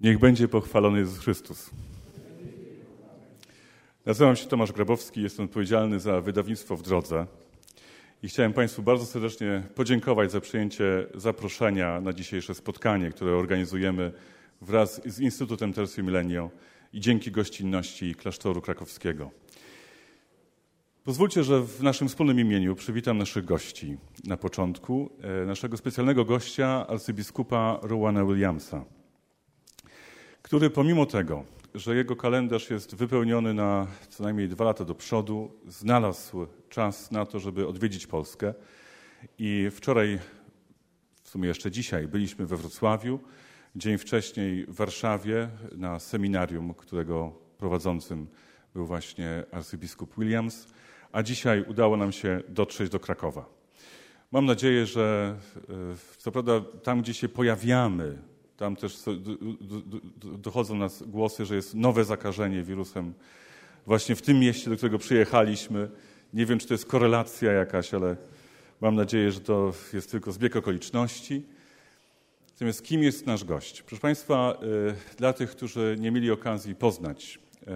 Niech będzie pochwalony Jezus Chrystus. Nazywam się Tomasz Grabowski, jestem odpowiedzialny za wydawnictwo w drodze i chciałem Państwu bardzo serdecznie podziękować za przyjęcie zaproszenia na dzisiejsze spotkanie, które organizujemy wraz z Instytutem Tercio Milenio i dzięki gościnności klasztoru krakowskiego. Pozwólcie, że w naszym wspólnym imieniu przywitam naszych gości. Na początku e, naszego specjalnego gościa, arcybiskupa Rowana Williamsa który pomimo tego, że jego kalendarz jest wypełniony na co najmniej dwa lata do przodu, znalazł czas na to, żeby odwiedzić Polskę. I wczoraj, w sumie jeszcze dzisiaj, byliśmy we Wrocławiu, dzień wcześniej w Warszawie na seminarium, którego prowadzącym był właśnie arcybiskup Williams, a dzisiaj udało nam się dotrzeć do Krakowa. Mam nadzieję, że e, co prawda tam, gdzie się pojawiamy, tam też dochodzą nas głosy, że jest nowe zakażenie wirusem właśnie w tym mieście, do którego przyjechaliśmy. Nie wiem, czy to jest korelacja jakaś, ale mam nadzieję, że to jest tylko zbieg okoliczności. Natomiast kim jest nasz gość? Proszę Państwa, y, dla tych, którzy nie mieli okazji poznać y,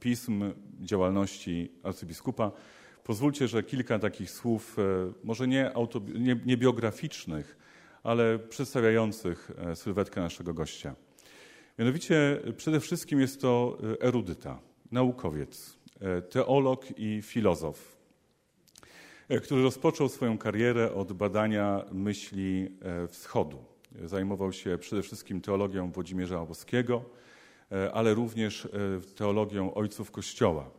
pism działalności arcybiskupa, pozwólcie, że kilka takich słów, y, może nie, nie, nie biograficznych, ale przedstawiających e, sylwetkę naszego gościa. Mianowicie przede wszystkim jest to e, erudyta, naukowiec, e, teolog i filozof, który rozpoczął swoją karierę od badania myśli wschodu. Zajmował się przede wszystkim teologią Włodzimierza Łaboskiego, ale również teologią ojców Kościoła.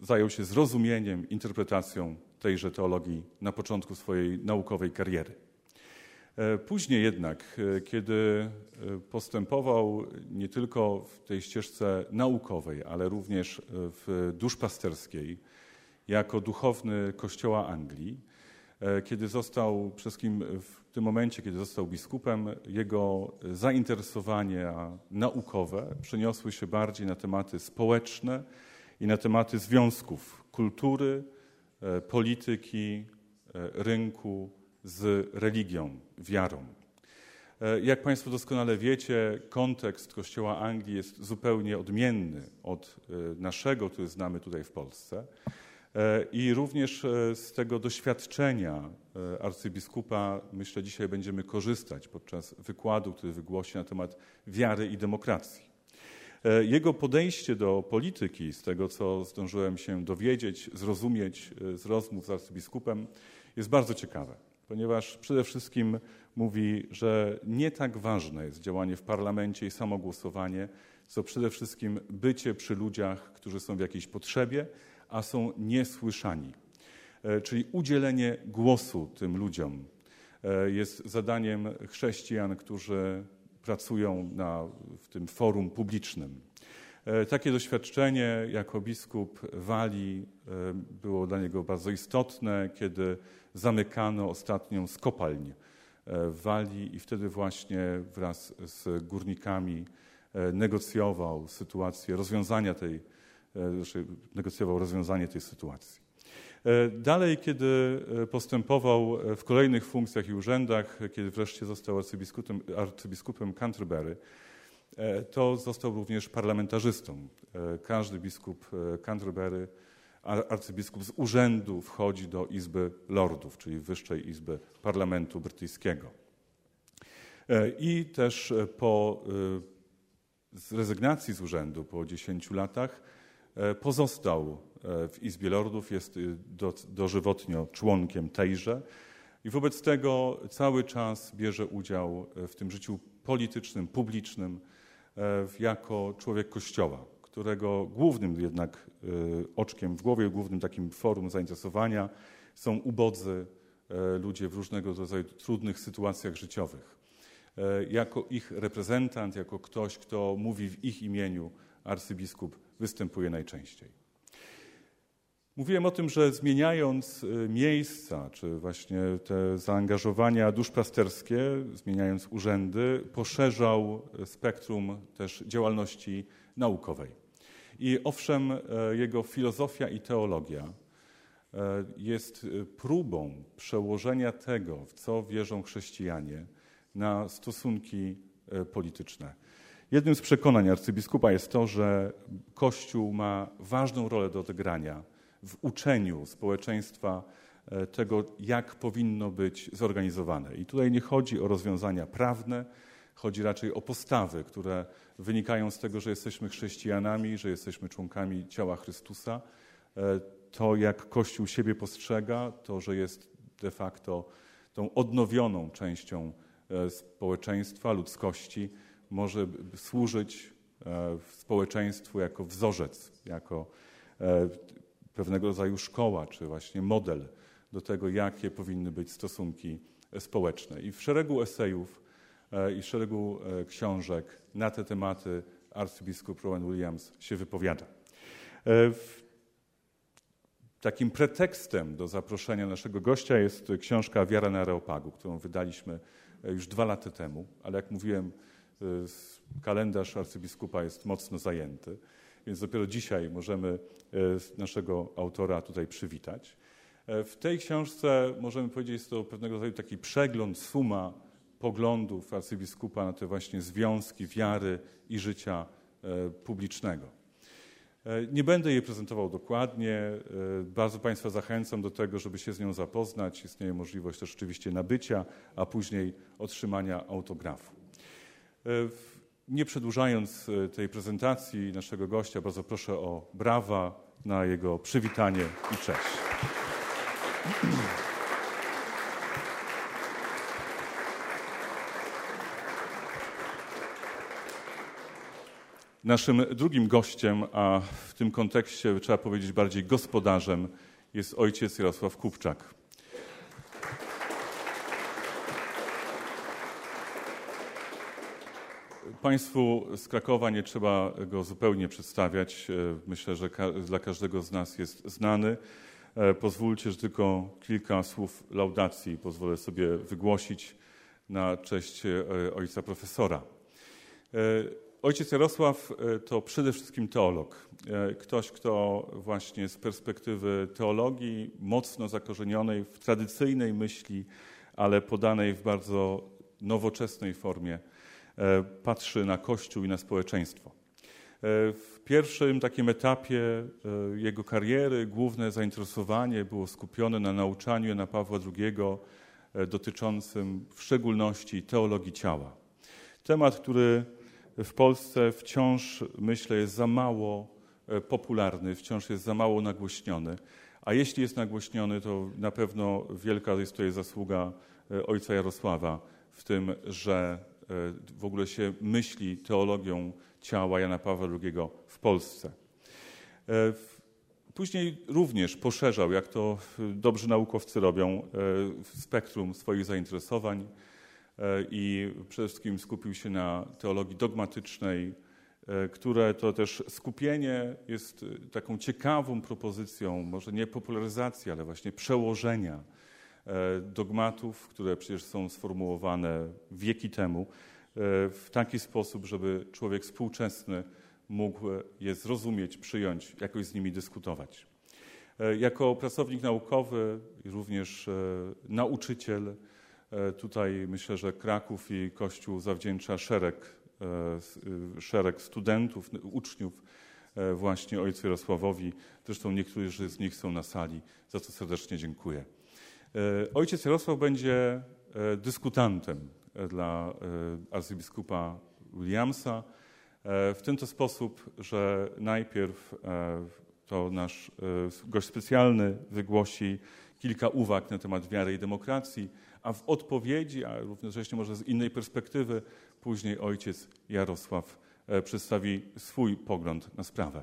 Zajął się zrozumieniem, interpretacją tejże teologii na początku swojej naukowej kariery. E, później jednak, e, kiedy e, postępował nie tylko w tej ścieżce naukowej, ale również w duszpasterskiej, jako duchowny Kościoła Anglii, kiedy został, przez kim w tym momencie, kiedy został biskupem, jego zainteresowania naukowe przeniosły się bardziej na tematy społeczne i na tematy związków kultury, polityki, e, rynku z religią, wiarą. E, jak Państwo doskonale wiecie, kontekst Kościoła Anglii jest zupełnie odmienny od naszego, który znamy tutaj w Polsce. I również z tego doświadczenia arcybiskupa, myślę, dzisiaj będziemy korzystać podczas wykładu, który wygłosi na temat wiary i demokracji. E, jego podejście do polityki, z tego co zdążyłem się dowiedzieć, zrozumieć e, z rozmów z arcybiskupem, jest bardzo ciekawe, ponieważ przede wszystkim mówi, że nie tak ważne jest działanie w parlamencie i samo głosowanie, co przede wszystkim bycie przy ludziach, którzy są w jakiejś potrzebie, a są niesłyszani. E, czyli udzielenie głosu tym ludziom jest zadaniem chrześcijan, którzy pracują na, w tym forum publicznym. E, takie doświadczenie jako biskup Walii e, było dla niego bardzo istotne, kiedy zamykano ostatnią z kopalń e, w Walii i wtedy właśnie wraz z górnikami negocjował sytuację rozwiązania tej, znaczy negocjował rozwiązanie tej sytuacji. E, dalej, kiedy e, postępował w kolejnych funkcjach i urzędach, kiedy wreszcie został arcybiskupem, arcybiskupem Canterbury, e, to został również parlamentarzystą. Każdy biskup Canterbury, arcybiskup z urzędu wchodzi do Izby Lordów, czyli Wyższej Izby Parlamentu Brytyjskiego. I też po rezygnacji z urzędu po 10 latach pozostał E, w Izbie Lordów, jest y, do, dożywotnio członkiem tejże i wobec tego cały czas bierze udział e, w tym życiu politycznym, publicznym e, jako człowiek Kościoła, którego głównym jednak oczkiem w głowie, głównym takim forum zainteresowania są ubodzy ludzie w różnego rodzaju trudnych sytuacjach życiowych. Jako ich reprezentant, jako ktoś, kto mówi w ich imieniu, arcybiskup występuje najczęściej. Mówiłem o tym, że zmieniając y, miejsca, czy właśnie te zaangażowania duszpasterskie, zmieniając urzędy, poszerzał spektrum też działalności naukowej. I owszem, e, jego filozofia i teologia e, jest y, próbą przełożenia tego, w co wierzą chrześcijanie, na stosunki polityczne. Jednym z przekonań arcybiskupa jest to, że Kościół ma ważną rolę do odegrania w uczeniu społeczeństwa tego, jak powinno być zorganizowane. I tutaj nie chodzi o rozwiązania prawne, chodzi raczej o postawy, które wynikają z tego, że jesteśmy chrześcijanami, że jesteśmy członkami ciała Chrystusa. To, jak Kościół siebie postrzega, to, że jest de facto tą odnowioną częścią społeczeństwa, ludzkości, może służyć społeczeństwu jako wzorzec, jako pewnego rodzaju szkoła, czy właśnie model do tego, jakie powinny być stosunki społeczne. I w szeregu esejów i w szeregu książek na te tematy arcybiskup Rowan Williams się wypowiada. Takim pretekstem do zaproszenia naszego gościa jest książka Wiara na Areopagu, którą wydaliśmy już dwa lata temu, ale jak mówiłem, kalendarz arcybiskupa jest mocno zajęty, więc dopiero dzisiaj możemy naszego autora tutaj przywitać. W tej książce możemy powiedzieć, jest to pewnego rodzaju taki przegląd, suma poglądów arcybiskupa na te właśnie związki wiary i życia publicznego. Nie będę jej prezentował dokładnie. Bardzo Państwa zachęcam do tego, żeby się z nią zapoznać. Istnieje możliwość też oczywiście nabycia, a później otrzymania autografu. Nie przedłużając tej prezentacji naszego gościa, bardzo proszę o brawa na jego przywitanie i cześć. Naszym drugim gościem, a w tym kontekście trzeba powiedzieć bardziej gospodarzem, jest ojciec Jarosław Kupczak. Państwu z Krakowa nie trzeba go zupełnie przedstawiać. Myślę, że dla każdego z nas jest znany. Pozwólcie, że tylko kilka słów laudacji pozwolę sobie wygłosić na cześć ojca profesora. Ojciec Jarosław to przede wszystkim teolog. Ktoś, kto właśnie z perspektywy teologii mocno zakorzenionej w tradycyjnej myśli, ale podanej w bardzo nowoczesnej formie, patrzy na Kościół i na społeczeństwo. W pierwszym takim etapie jego kariery główne zainteresowanie było skupione na nauczaniu Jana Pawła II dotyczącym w szczególności teologii ciała. Temat, który w Polsce wciąż, myślę, jest za mało popularny, wciąż jest za mało nagłośniony. A jeśli jest nagłośniony, to na pewno wielka jest tutaj zasługa ojca Jarosława w tym, że w ogóle się myśli teologią ciała Jana Pawła II w Polsce. Później również poszerzał, jak to dobrzy naukowcy robią, spektrum swoich zainteresowań i przede wszystkim skupił się na teologii dogmatycznej, które to też skupienie jest taką ciekawą propozycją, może nie popularyzacji, ale właśnie przełożenia dogmatów, które przecież są sformułowane wieki temu, w taki sposób, żeby człowiek współczesny mógł je zrozumieć, przyjąć, jakoś z nimi dyskutować. Jako pracownik naukowy również nauczyciel, tutaj myślę, że Kraków i Kościół zawdzięcza szereg, szereg studentów, uczniów właśnie ojcu Jarosławowi. Zresztą niektórzy z nich są na sali, za co serdecznie dziękuję. Ojciec Jarosław będzie dyskutantem dla arcybiskupa Williamsa w ten to sposób, że najpierw to nasz gość specjalny wygłosi kilka uwag na temat wiary i demokracji, a w odpowiedzi, a równocześnie może z innej perspektywy, później ojciec Jarosław przedstawi swój pogląd na sprawę.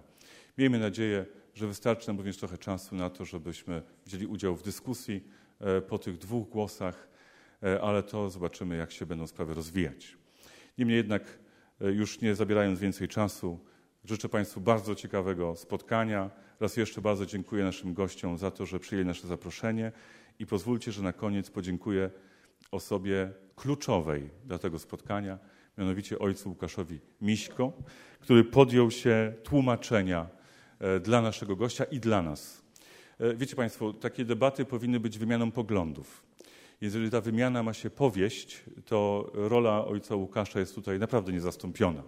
Miejmy nadzieję, że wystarczy nam również trochę czasu na to, żebyśmy wzięli udział w dyskusji po tych dwóch głosach, ale to zobaczymy, jak się będą sprawy rozwijać. Niemniej jednak, już nie zabierając więcej czasu, życzę Państwu bardzo ciekawego spotkania. Raz jeszcze bardzo dziękuję naszym gościom za to, że przyjęli nasze zaproszenie i pozwólcie, że na koniec podziękuję osobie kluczowej dla tego spotkania, mianowicie ojcu Łukaszowi Miśko, który podjął się tłumaczenia dla naszego gościa i dla nas. Wiecie Państwo, takie debaty powinny być wymianą poglądów. Jeżeli ta wymiana ma się powieść, to rola ojca Łukasza jest tutaj naprawdę niezastąpiona.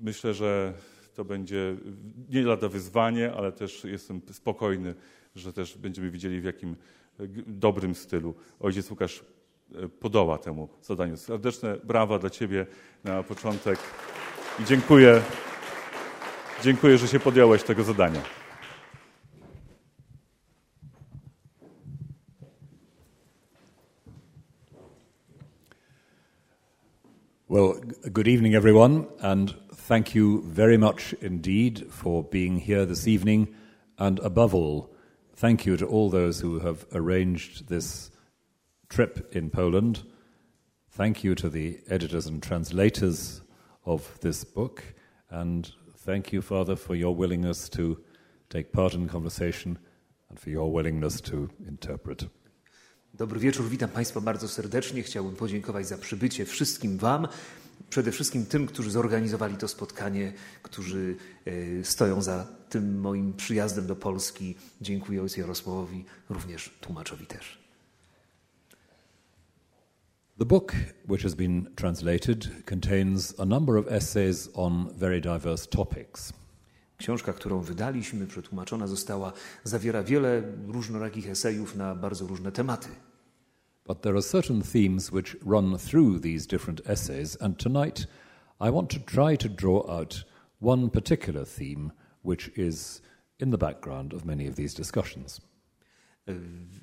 Myślę, że to będzie nie lada wyzwanie, ale też jestem spokojny, że też będziemy widzieli w jakim dobrym stylu ojciec Łukasz e, podoła temu zadaniu. Serdeczne brawa dla Ciebie na początek i dziękuję, dziękuję, że się podjąłeś tego zadania. Well, good evening, everyone, and thank you very much indeed for being here this evening. And above all, thank you to all those who have arranged this trip in Poland. Thank you to the editors and translators of this book. And thank you, Father, for your willingness to take part in conversation and for your willingness to interpret. Dobry wieczór, witam Państwa bardzo serdecznie. Chciałbym podziękować za przybycie wszystkim Wam, przede wszystkim tym, którzy zorganizowali to spotkanie, którzy e, stoją za tym moim przyjazdem do Polski. Dziękuję ojcu Jarosławowi, również tłumaczowi też. The book, which has been translated, contains a number of essays on very diverse topics. Książka, którą wydaliśmy, przetłumaczona została, zawiera wiele różnorakich esejów na bardzo różne tematy. But there are certain themes which run through these different essays, and tonight I want to try to draw out one particular theme which is in the background of many of these discussions.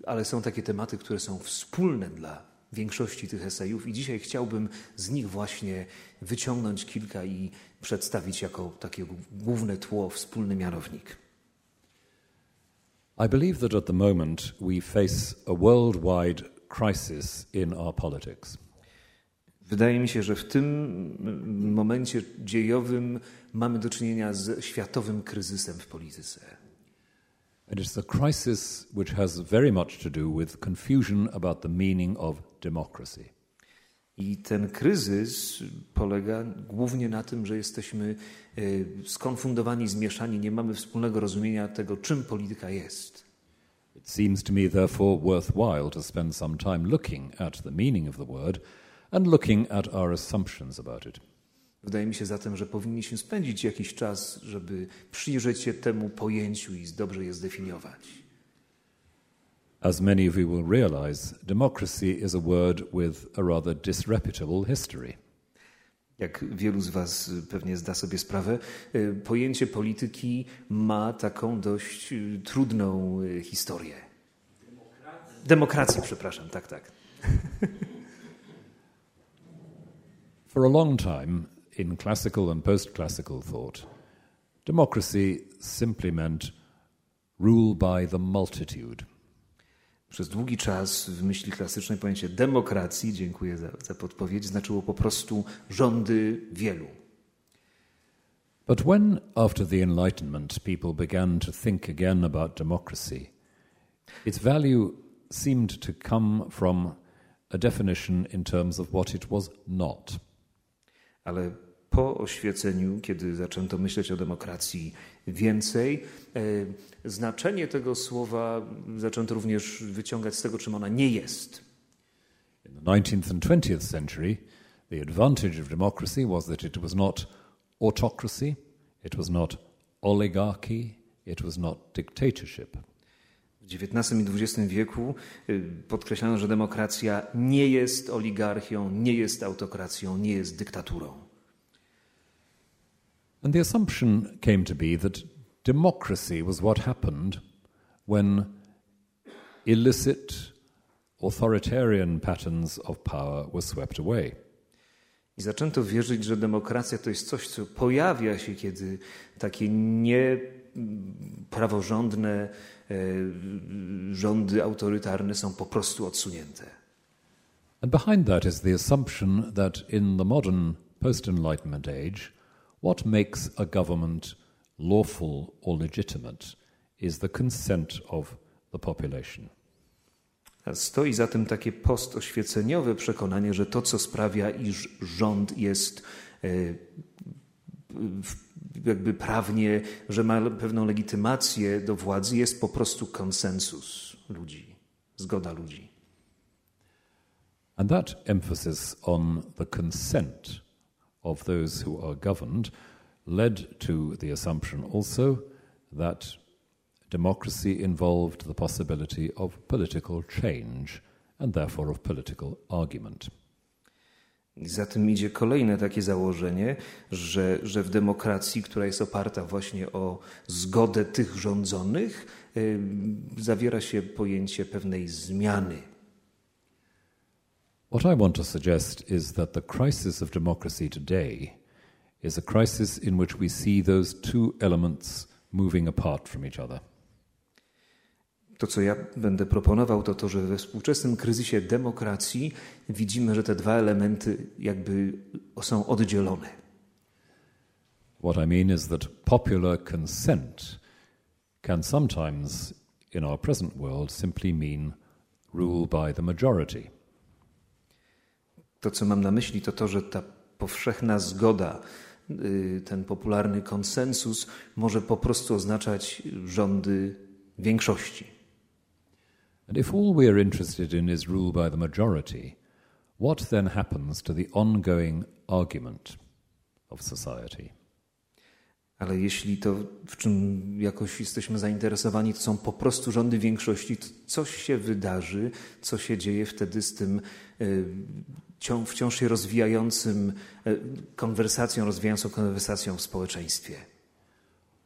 Ale są takie tematy, które są wspólne dla większości tych esejów i dzisiaj chciałbym z nich właśnie wyciągnąć kilka i przedstawić jako takie główne tło, wspólny mianownik. I believe that at the moment we face a worldwide crisis in our politics. Wydaje mi się, że w tym momencie dziejowym mamy do czynienia z światowym kryzysem w polityce. And it's a crisis which has very much to do with confusion about the meaning of democracy. I ten kryzys polega głównie na tym, że jesteśmy skonfundowani, zmieszani, nie mamy wspólnego rozumienia tego, czym polityka jest. It seems to me, therefore, worthwhile to spend some time looking at the meaning of the word and looking at our assumptions about it. Wydaje mi się zatem, że powinniśmy spędzić jakiś czas, żeby przyjrzeć się temu pojęciu i dobrze je zdefiniować. As many of you will realize, democracy is a word with a rather disreputable history. Jak wielu z Was pewnie zda sobie sprawę, y, pojęcie polityki ma taką dość y, trudną y, historię. Demokracji, Demokracji przepraszam, tak, tak. For a long time, in classical and post classical thought, democracy simply meant rule by the multitude. Przez długi czas w myśli klasycznej pojęcie demokracji, dziękuję za, za podpowiedź, znaczyło po prostu rządy wielu. But when, after the Enlightenment, people began to think again about democracy, its value seemed to come from a definition in terms of what it was not. Ale po oświeceniu, kiedy zaczęto myśleć o demokracji więcej, e, znaczenie tego słowa zaczęto również wyciągać z tego, czym ona nie jest. In the 19th and 20th century, the advantage of democracy was that it was not autocracy, it was not oligarchy, it was not dictatorship. W XIX i XX wieku e, podkreślano, że demokracja nie jest oligarchią, nie jest autokracją, nie jest dyktaturą. And the assumption came to be that democracy was what happened when illicit, authoritarian patterns of power were swept away. I zaczęto wierzyć, że demokracja to jest coś, co pojawia się, kiedy takie niepraworządne e, rządy autorytarne są po prostu odsunięte. And behind that is the assumption that in the modern post Enlightenment age, What makes a government lawful or legitimate is the consent of the population. Stoi za tym takie postoświeceniowe przekonanie, że to, co sprawia, iż rząd jest e, jakby prawnie, że ma pewną legitymację do władzy, jest po prostu konsensus ludzi, zgoda ludzi. And that emphasis on the consent of those who are governed led to the assumption also that democracy involved the possibility of political change and therefore of political argument. I za tym idzie kolejne takie założenie, że, że w demokracji, która jest oparta właśnie o zgodę tych rządzonych, y, zawiera się pojęcie pewnej zmiany. What I want to suggest is that the crisis of democracy today is a crisis in which we see those two elements moving apart from each other. To, co ja będę proponował, to to, że we współczesnym kryzysie demokracji widzimy, że te dwa elementy jakby są oddzielone. What I mean is that popular consent can sometimes, in our present world, simply mean rule by the majority. To, co mam na myśli, to to, że ta powszechna zgoda, y, ten popularny konsensus może po prostu oznaczać rządy większości. And if all we are interested in is rule by the majority, what then happens to the ongoing argument of society? Ale jeśli to, w czym jakoś jesteśmy zainteresowani, to są po prostu rządy większości, to coś się wydarzy, co się dzieje wtedy z tym y, wciąż się rozwijającym y, konwersacją, rozwijającą konwersacją w społeczeństwie.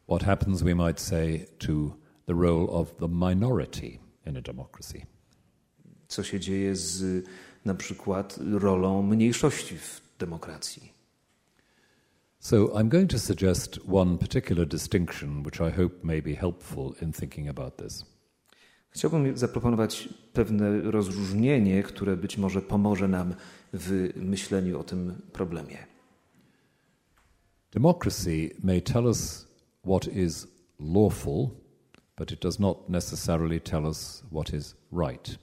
What happens, we might say, to the role of the minority in a democracy. Co się dzieje z na przykład rolą mniejszości w demokracji? So I'm going to suggest one particular distinction which I hope may be helpful in thinking about this. Chciałbym zaproponować pewne rozróżnienie, które być może pomoże nam w myśleniu o tym problemie. Democracy may tell us what is lawful but it does not necessarily tell us what is right.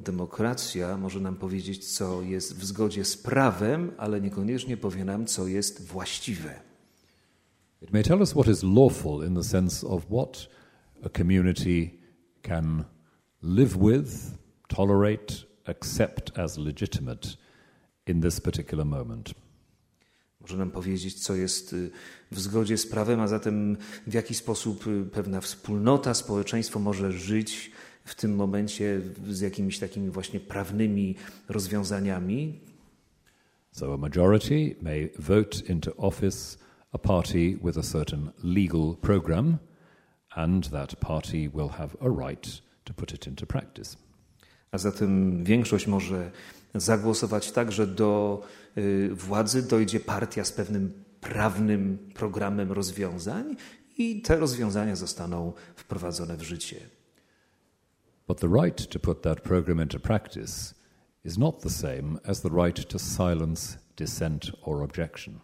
Demokracja może nam powiedzieć, co jest w zgodzie z prawem, ale niekoniecznie powie nam, co jest właściwe. It may tell us what is lawful in the sense of what a community can live with, tolerate, accept as legitimate in this particular moment. Może nam powiedzieć, co jest y, w zgodzie z prawem, a zatem w jaki sposób y, pewna wspólnota, społeczeństwo może żyć w tym momencie z jakimiś takimi właśnie prawnymi rozwiązaniami. So a majority may vote into office a party with a certain legal program, and that party will have a right to put it into practice. A zatem większość może zagłosować tak, że do y, władzy dojdzie partia z pewnym prawnym programem rozwiązań i te rozwiązania zostaną wprowadzone w życie. But the right to put that program into practice is not the same as the right to silence dissent or objection.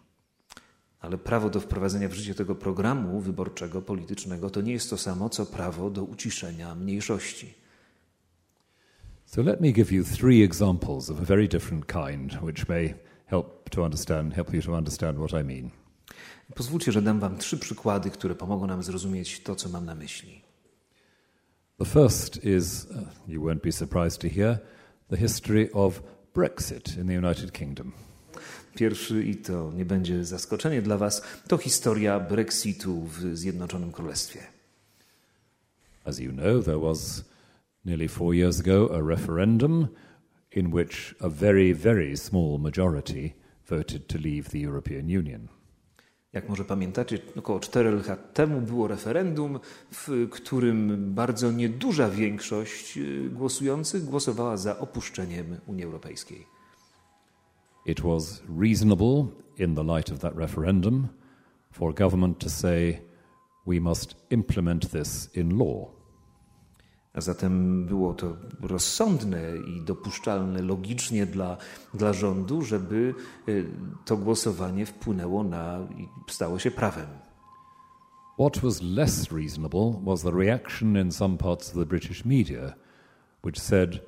Ale prawo do wprowadzenia w życie tego programu wyborczego, politycznego, to nie jest to samo, co prawo do uciszenia mniejszości. So let me give you three examples of a very different kind, which may help to understand, help you to understand what I mean. Pozwólcie, że dam wam trzy przykłady, które pomogą nam zrozumieć to, co mam na myśli. The first is, uh, you won't be surprised to hear, the history of Brexit in the United Kingdom. Pierwszy, i to nie będzie zaskoczenie dla Was, to historia Brexitu w Zjednoczonym Królestwie. As you know, there was nearly four years ago a referendum in which a very, very small majority voted to leave the European Union. Jak może pamiętacie, około 4 lat temu było referendum, w którym bardzo nieduża większość głosujących głosowała za opuszczeniem Unii Europejskiej. It was reasonable, in the light of that referendum, for government to say, we must implement this in law. A zatem było to rozsądne i dopuszczalne logicznie dla, dla rządu, żeby y, to głosowanie wpłynęło na i stało się prawem. What was less reasonable was the reaction in some parts of the British media, which said,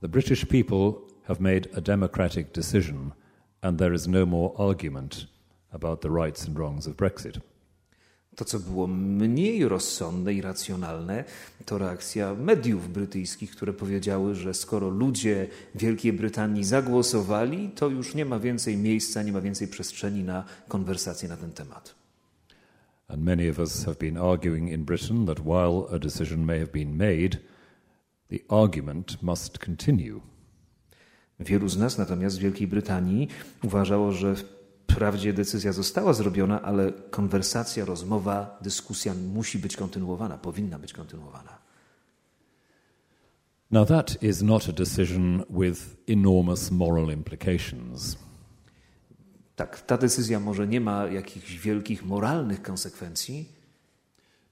the British people have made a democratic decision and there is no more argument about the rights and wrongs of Brexit. To, co było mniej rozsądne i racjonalne, to reakcja mediów brytyjskich, które powiedziały, że skoro ludzie Wielkiej Brytanii zagłosowali, to już nie ma więcej miejsca, nie ma więcej przestrzeni na konwersację na ten temat. And many of us have been arguing in Britain that while a decision may have been made, the argument must continue. Wielu z nas natomiast w Wielkiej Brytanii uważało, że wprawdzie decyzja została zrobiona, ale konwersacja, rozmowa, dyskusja musi być kontynuowana, powinna być kontynuowana. Now, that is not a decision with enormous moral implications. Tak, ta decyzja może nie ma jakichś wielkich moralnych konsekwencji,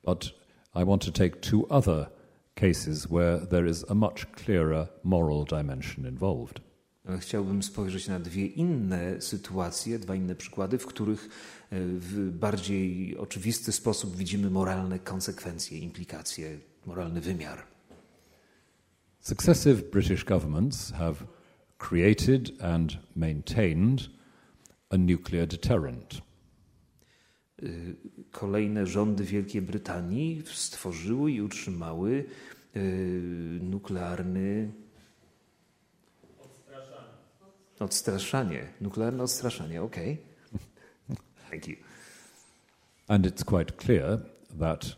But I want to take two other cases where there is a much clearer moral dimension involved. Ale chciałbym spojrzeć na dwie inne sytuacje, dwa inne przykłady, w których e, w bardziej oczywisty sposób widzimy moralne konsekwencje, implikacje, moralny wymiar. Successive British governments have created and maintained a nuclear deterrent. Y, Kolejne rządy Wielkiej Brytanii stworzyły i utrzymały y, nuklearny odstraszanie. Nuklearne odstraszanie, okej. Thank you. And it's quite clear that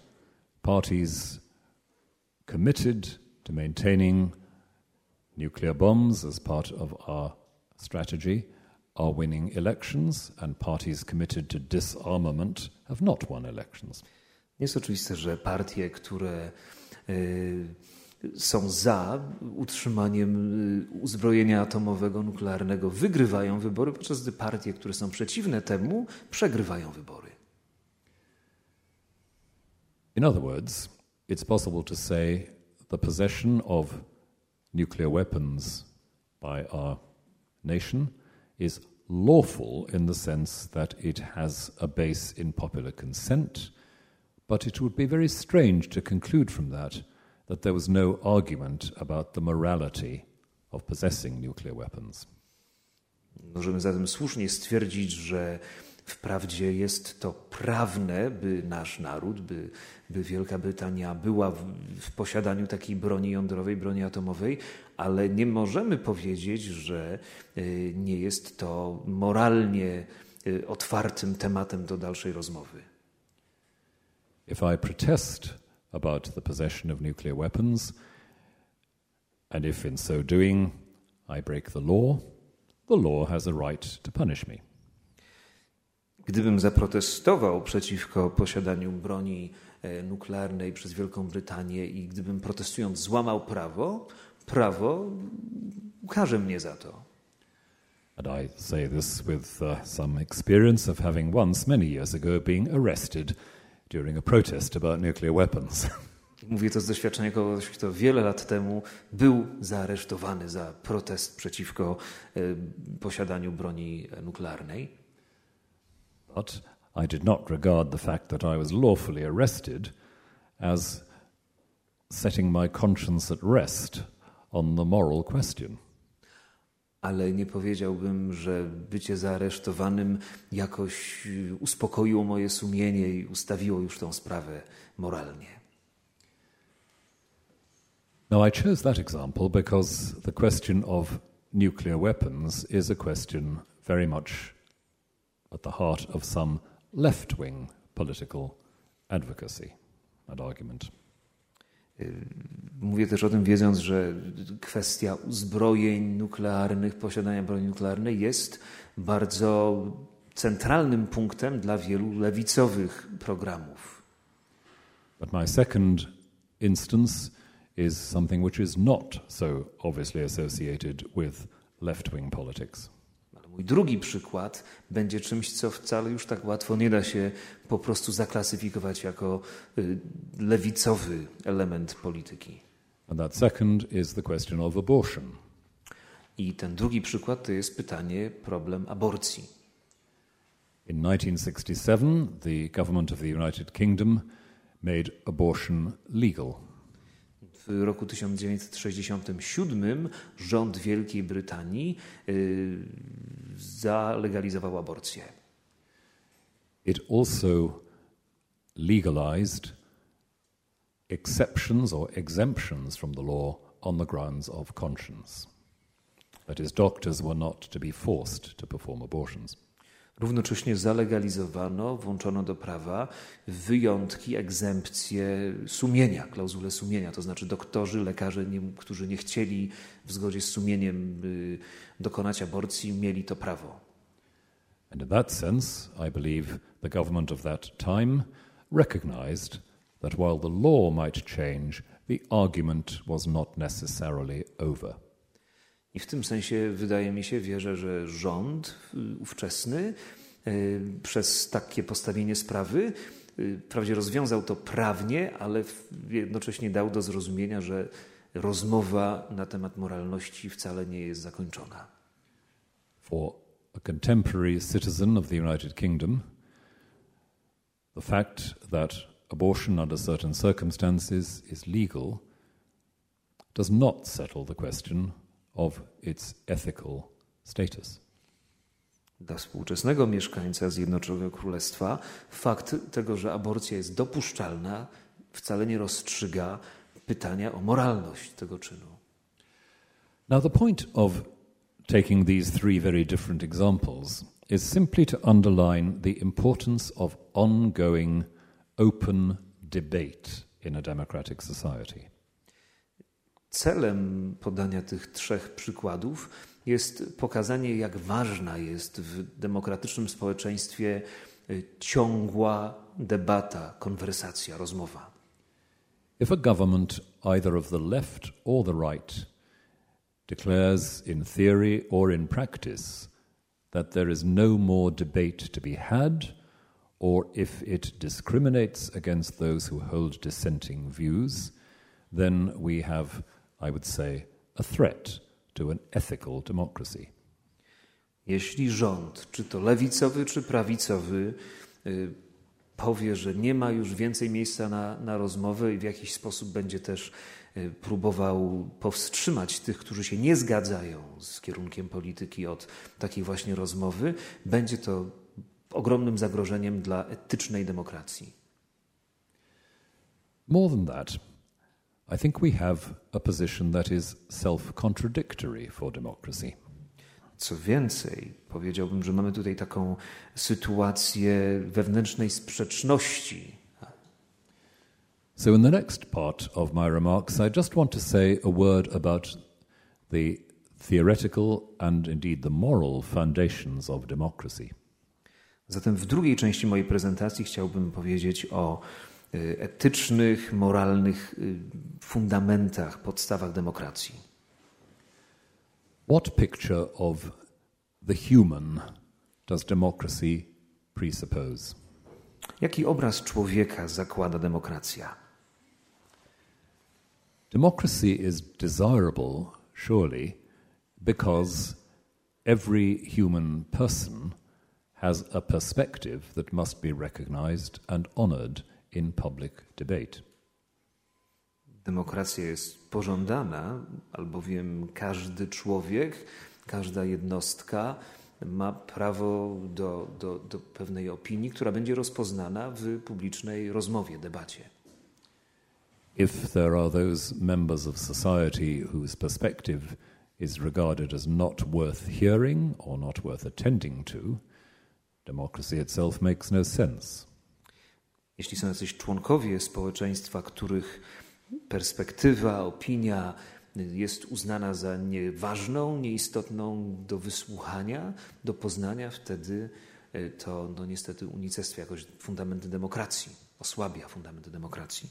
parties committed to maintaining nuclear bombs as part of our strategy are winning elections, and parties committed to disarmament have not won elections. Jest oczywiste, że partie, które y, są za utrzymaniem y, uzbrojenia atomowego, nuklearnego, wygrywają wybory, podczas gdy partie, które są przeciwne temu, przegrywają wybory. In other words, it's possible to say the possession of nuclear weapons by our nation is lawful in the sense that it has a base in popular consent, but it would be very strange to conclude from that that there was no argument about the morality of possessing nuclear weapons. Możemy zatem słusznie stwierdzić, że wprawdzie jest to prawne, by nasz naród, by, by Wielka Brytania była w, w posiadaniu takiej broni jądrowej, broni atomowej, ale nie możemy powiedzieć, że y, nie jest to moralnie y, otwartym tematem do dalszej rozmowy. If I protest about the possession of nuclear weapons, and if in so doing I break the law, the law has a right to punish me. Gdybym zaprotestował przeciwko posiadaniu broni e, nuklearnej przez Wielką Brytanię i gdybym protestując złamał prawo, prawo ukarze mnie za to. And I say this with uh, some experience of having once, many years ago, being arrested during a protest about nuclear weapons. Mówię to z doświadczenia kogoś, kto wiele lat temu był zaaresztowany za protest przeciwko e, posiadaniu broni nuklearnej. But I did not regard the fact that I was lawfully arrested as setting my conscience at rest on the moral question. Ale nie powiedziałbym, że bycie zaaresztowanym jakoś y, uspokoiło moje sumienie i ustawiło już tą sprawę moralnie. Now, I chose that example because the question of nuclear weapons is a question very much at the heart of some left wing political advocacy and argument. Mówię też o tym, wiedząc, że kwestia uzbrojeń nuklearnych, posiadania broni nuklearnej jest bardzo centralnym punktem dla wielu lewicowych programów. But my second instance is something which is not so obviously associated with left wing politics. Ale mój drugi przykład będzie czymś, co wcale już tak łatwo nie da się po prostu zaklasyfikować jako y, lewicowy element polityki. And that second is the question of abortion. I ten drugi przykład to jest pytanie, problem aborcji. In 1967, the government of the United Kingdom made abortion legal. W roku 1967 rząd Wielkiej Brytanii y, zalegalizował aborcję. It also legalized exceptions or exemptions from the law on the grounds of conscience. That is, doctors were not to be forced to perform abortions. Równocześnie zalegalizowano, włączono do prawa wyjątki, egzempcje sumienia, klauzule sumienia, to znaczy doktorzy, lekarze, nie, którzy nie chcieli w zgodzie z sumieniem y, dokonać aborcji, mieli to prawo. And in that sense, I believe the government of that time recognized that while the law might change, the argument was not necessarily over. I w tym sensie wydaje mi się, wierzę, że rząd y, ówczesny y, przez takie postawienie sprawy y, wprawdzie rozwiązał to prawnie, ale jednocześnie dał do zrozumienia, że rozmowa na temat moralności wcale nie jest zakończona. For a contemporary citizen of the United Kingdom, the fact that abortion under certain circumstances is legal does not settle the question of its ethical status. Dla współczesnego mieszkańca Zjednoczonego Królestwa fakt tego, że aborcja jest dopuszczalna, wcale nie rozstrzyga pytania o moralność tego czynu. Now, the point of taking these three very different examples is simply to underline the importance of ongoing open debate in a democratic society. Celem podania tych trzech przykładów jest pokazanie, jak ważna jest w demokratycznym społeczeństwie y, ciągła debata, konwersacja, rozmowa. If a government, either of the left or the right, declares in theory or in practice that there is no more debate to be had, or if it discriminates against those who hold dissenting views, then we have I would say, a threat to an ethical democracy. Jeśli rząd, czy to lewicowy, czy prawicowy, y, powie, że nie ma już więcej miejsca na, na rozmowę i w jakiś sposób będzie też y, próbował powstrzymać tych, którzy się nie zgadzają z kierunkiem polityki od takiej właśnie rozmowy, będzie to ogromnym zagrożeniem dla etycznej demokracji. More than that, I think we have a position that is self-contradictory for democracy. Co więcej, powiedziałbym, że mamy tutaj taką sytuację wewnętrznej sprzeczności. So, in the next part of my remarks, I just want to say a word about the theoretical and indeed the moral foundations of democracy. Zatem w drugiej części mojej prezentacji chciałbym powiedzieć o Y, etycznych, moralnych y, fundamentach, podstawach demokracji. What picture of the human does democracy presuppose? Jaki obraz człowieka zakłada demokracja? Democracy is desirable, surely, because every human person has a perspective that must be recognized and honored in public debate. Demokracja jest pożądana, albowiem każdy człowiek, każda jednostka ma prawo do, do, do pewnej opinii, która będzie rozpoznana w publicznej rozmowie, debacie. If there are those members of society whose perspective is regarded as not worth hearing or not worth attending to, democracy itself makes no sense. Jeśli są jacyś członkowie społeczeństwa, których perspektywa, opinia jest uznana za nieważną, nieistotną do wysłuchania, do poznania, wtedy e, to no, niestety unicestwia jakoś fundamenty demokracji, osłabia fundamenty demokracji.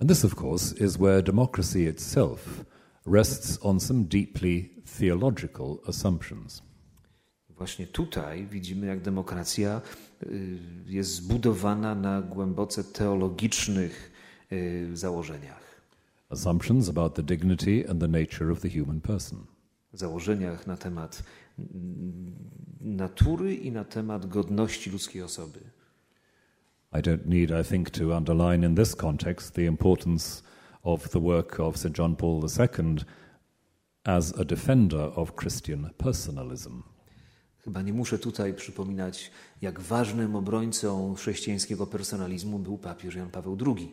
And this, of course, is where democracy itself rests on some deeply theological assumptions. Właśnie tutaj widzimy, jak demokracja y, jest zbudowana na głęboce teologicznych y, założeniach. Assumptions about the dignity and the nature of the human person. Założeniach na temat natury i na temat godności ludzkiej osoby. I don't need, I think, to underline in this context the importance of the work of St. John Paul II as a defender of Christian personalism. Chyba nie muszę tutaj przypominać, jak ważnym obrońcą chrześcijańskiego personalizmu był papież Jan Paweł II.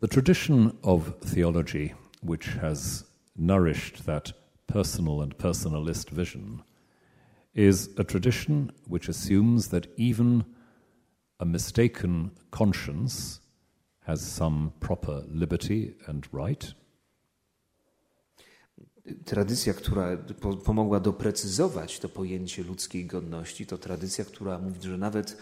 The tradition of theology, which has nourished that personal and personalist vision, is a tradition which assumes that even a mistaken conscience has some proper liberty and right. Tradycja, która po pomogła doprecyzować to pojęcie ludzkiej godności, to tradycja, która mówi, że nawet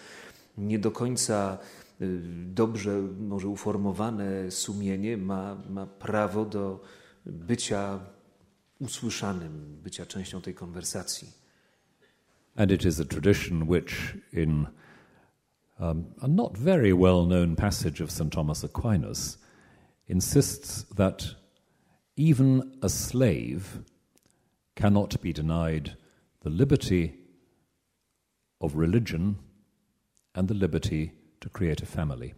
nie do końca y, dobrze, może uformowane sumienie ma, ma prawo do bycia usłyszanym, bycia częścią tej konwersacji. And it is a tradition which, in um, a not very well known passage of St. Thomas Aquinas, insists that even a slave cannot be denied the liberty of religion and the liberty to create a family.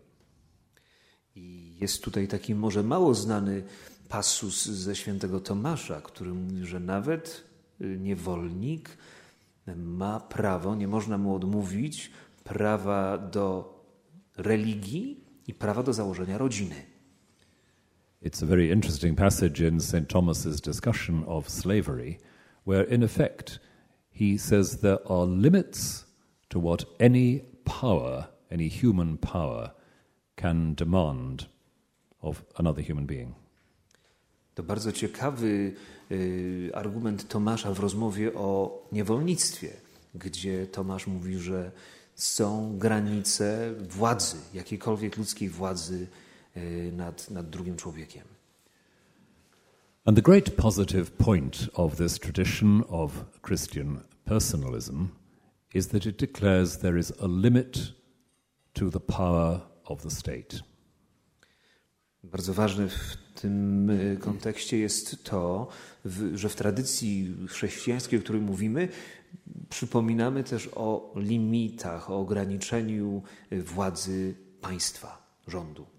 Jest tutaj taki może mało znany pasus ze świętego Tomasza, który mówi, że nawet y, niewolnik ma prawo, nie można mu odmówić prawa do religii i prawa do założenia rodziny. It's a very interesting passage in St. Thomas's discussion of slavery, where in effect he says there are limits to what any power, any human power, can demand of another human being. To bardzo ciekawy y, argument Tomasza w rozmowie o niewolnictwie, gdzie Tomasz mówi, że są granice władzy, jakiejkolwiek ludzkiej władzy nad, nad drugim człowiekiem. And the great positive point of this tradition of Christian personalism is that it declares there is a limit to the power of the state. Bardzo ważne w tym y, kontekście jest to, że w tradycji chrześcijańskiej, o której mówimy, przypominamy też o limitach, o ograniczeniu y, władzy państwa, rządu.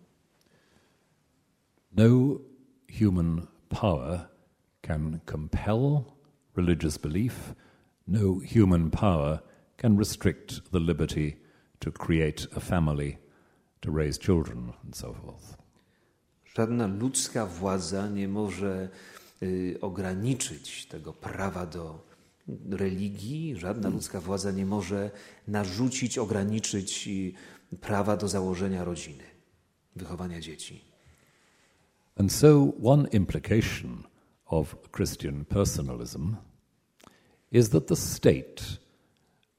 No human power can compel religious belief, no human power can restrict the liberty to create a family, to raise children, and so forth. Żadna ludzka władza nie może y, ograniczyć tego prawa do religii, żadna ludzka władza nie może narzucić, ograniczyć y, prawa do założenia rodziny, wychowania dzieci. And so, one implication of Christian personalism is that the state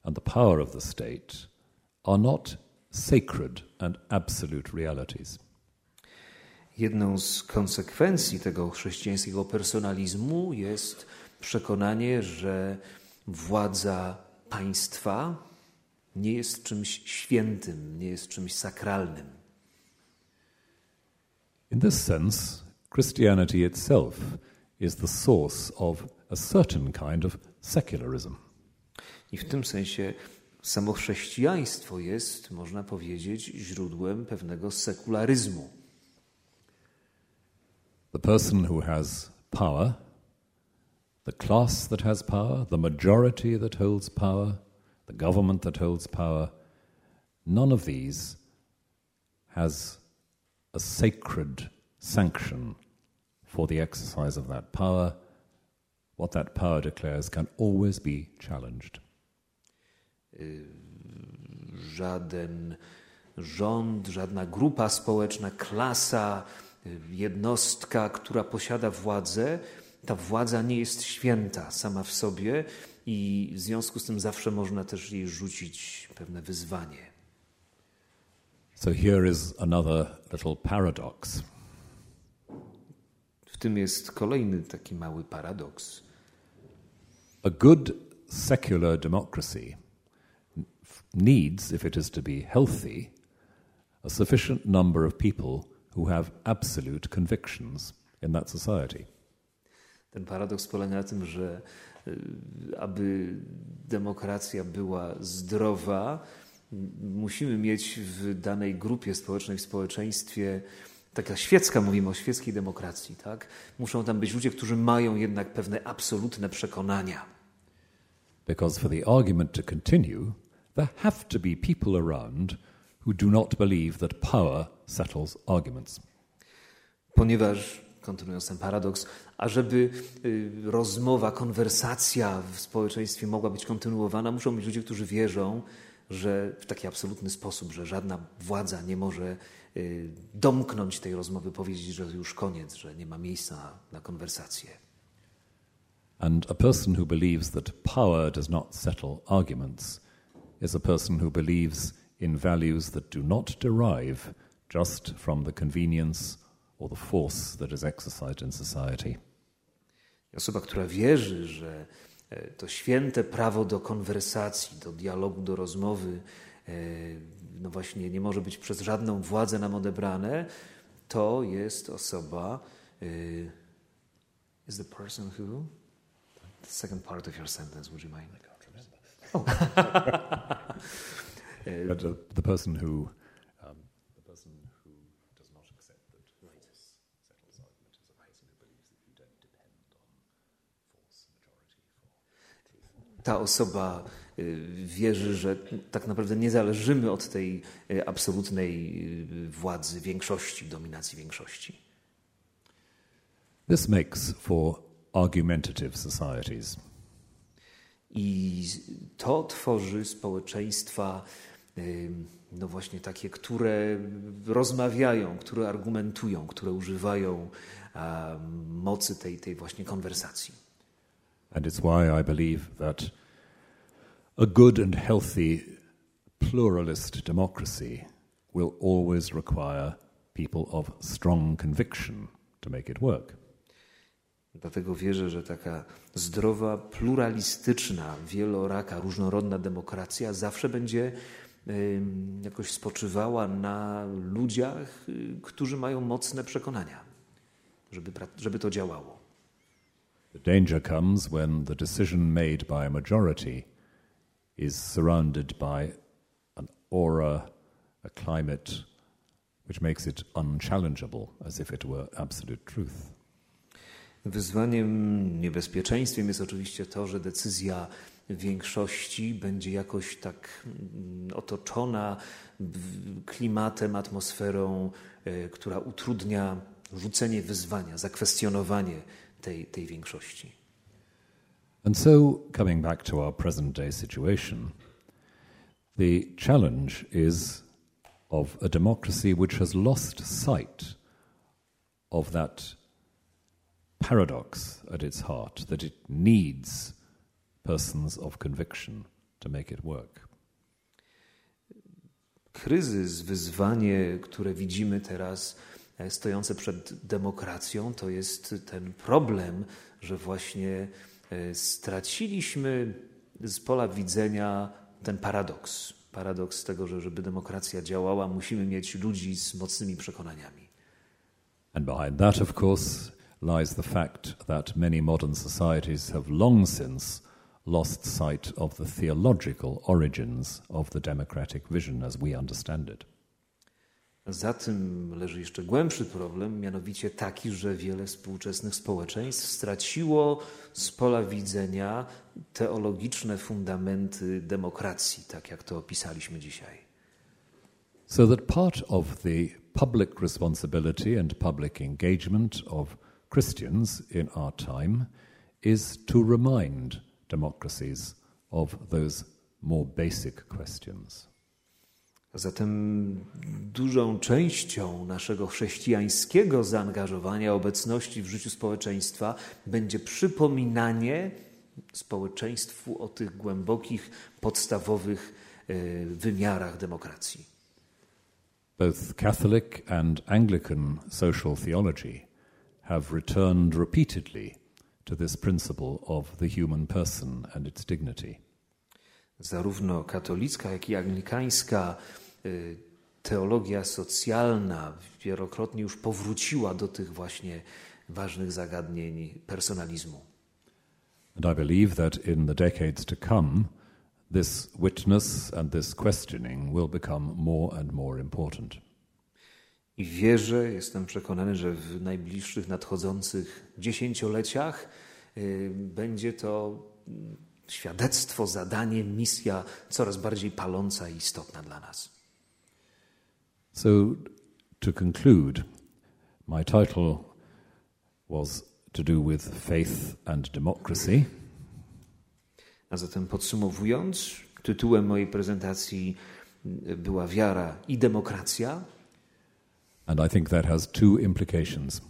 and the power of the state are not sacred and absolute realities. Jedną z konsekwencji tego chrześcijańskiego personalizmu jest przekonanie, że władza państwa nie jest czymś świętym, nie jest czymś sakralnym. In this sense, Christianity itself is the source of a certain kind of secularism. I w tym sensie samo chrześcijaństwo jest, można powiedzieć, źródłem pewnego sekularyzmu. The person who has power, the class that has power, the majority that holds power, the government that holds power, none of these has a sacred sanction for the exercise of that power. What that power declares can always be challenged. Żaden rząd, żadna grupa społeczna, klasa, jednostka, która posiada władzę, ta władza nie jest święta sama w sobie i w związku z tym zawsze można też jej rzucić pewne wyzwanie. So here is another little paradox. W tym jest kolejny taki mały paradoks. A good secular democracy needs, if it is to be healthy, a sufficient number of people who have absolute convictions in that society. Ten paradoks polega na tym, że y, aby demokracja była zdrowa, musimy mieć w danej grupie społecznej, w społeczeństwie taka świecka, mówimy o świeckiej demokracji, tak? Muszą tam być ludzie, którzy mają jednak pewne absolutne przekonania. Because for the argument to continue, there have to be people around who do not believe that power settles arguments. Ponieważ, kontynuując ten paradoks, a żeby y, rozmowa, konwersacja w społeczeństwie mogła być kontynuowana, muszą być ludzie, którzy wierzą, że w taki absolutny sposób, że żadna władza nie może y, domknąć tej rozmowy, powiedzieć, że już koniec, że nie ma miejsca na, konwersację. And a person who believes that power does not settle arguments is a person who believes in values that do not derive just from the convenience or the force that is exercised in society. Osoba, która wierzy, że to święte prawo do konwersacji, do dialogu, do rozmowy, e, no właśnie nie może być przez żadną władzę nam odebrane, to jest osoba. E, is the person who? The second part of your sentence, would you mind? I can't remember. Oh. uh, the person who um, the person who does not accept that force settles argument is a person who believes that you don't depend on force majority for Ta osoba y, wierzy, że tak naprawdę nie zależymy od tej y, absolutnej y, władzy większości, dominacji większości. This makes for argumentative societies. I to tworzy społeczeństwa, no właśnie takie, które rozmawiają, które argumentują, które używają mocy tej, tej właśnie konwersacji. And it's why I believe that a good and healthy pluralist democracy will always require people of strong conviction to make it work. Dlatego wierzę, że taka zdrowa, pluralistyczna, wieloraka, różnorodna demokracja zawsze będzie jakoś spoczywała na ludziach, y, którzy mają mocne przekonania, żeby, żeby to działało. The danger comes when the decision made by a majority is surrounded by an aura, a climate which makes it unchallengeable, as if it were absolute truth. Wyzwaniem, niebezpieczeństwem jest oczywiście to, że decyzja większości będzie jakoś tak mm, otoczona klimatem, atmosferą, e, która utrudnia rzucenie wyzwania, zakwestionowanie tej, tej większości. And so, coming back to our present day situation, the challenge is of a democracy which has lost sight of that paradox at its heart that it needs persons of conviction to make it work. Kryzys, wyzwanie, które widzimy teraz stojące przed demokracją, to jest ten problem, że właśnie e, straciliśmy z pola widzenia ten paradoks. Paradoks tego, że żeby demokracja działała, musimy mieć ludzi z mocnymi przekonaniami. And behind that, of course, lies the fact that many modern societies have long since lost sight of the theological origins of the democratic vision as we understand it. Za tym leży jeszcze głębszy problem, mianowicie taki, że wiele współczesnych społeczeństw straciło z pola widzenia teologiczne fundamenty demokracji, tak jak to opisaliśmy dzisiaj. So that part of the public responsibility and public engagement of Christians in our time is to remind democracies of those more basic questions. Zatem dużą częścią naszego chrześcijańskiego zaangażowania, obecności w życiu społeczeństwa będzie przypominanie społeczeństwu o tych głębokich, podstawowych e, wymiarach demokracji. Both Catholic and Anglican social theology have returned repeatedly to this principle of the human person and its dignity. Zarówno katolicka, jak i anglikańska y, teologia socjalna wielokrotnie już powróciła do tych właśnie ważnych zagadnień personalizmu. And I believe that in the decades to come, this witness and this questioning will become more and more important. I wierzę, jestem przekonany, że w najbliższych nadchodzących dziesięcioleciach y, będzie to świadectwo, zadanie, misja coraz bardziej paląca i istotna dla nas. So, to conclude, my title was to do with faith and democracy. A zatem podsumowując, tytułem mojej prezentacji była wiara i demokracja. And I think that has two implications.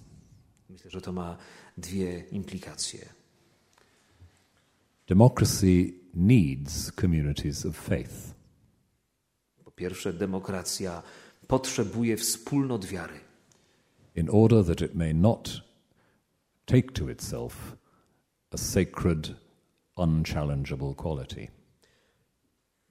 Myślę, że to ma dwie implikacje. Democracy needs communities of faith. Po pierwsze, demokracja potrzebuje wspólnot wiary. In order that it may not take to itself a sacred, unchallengeable quality.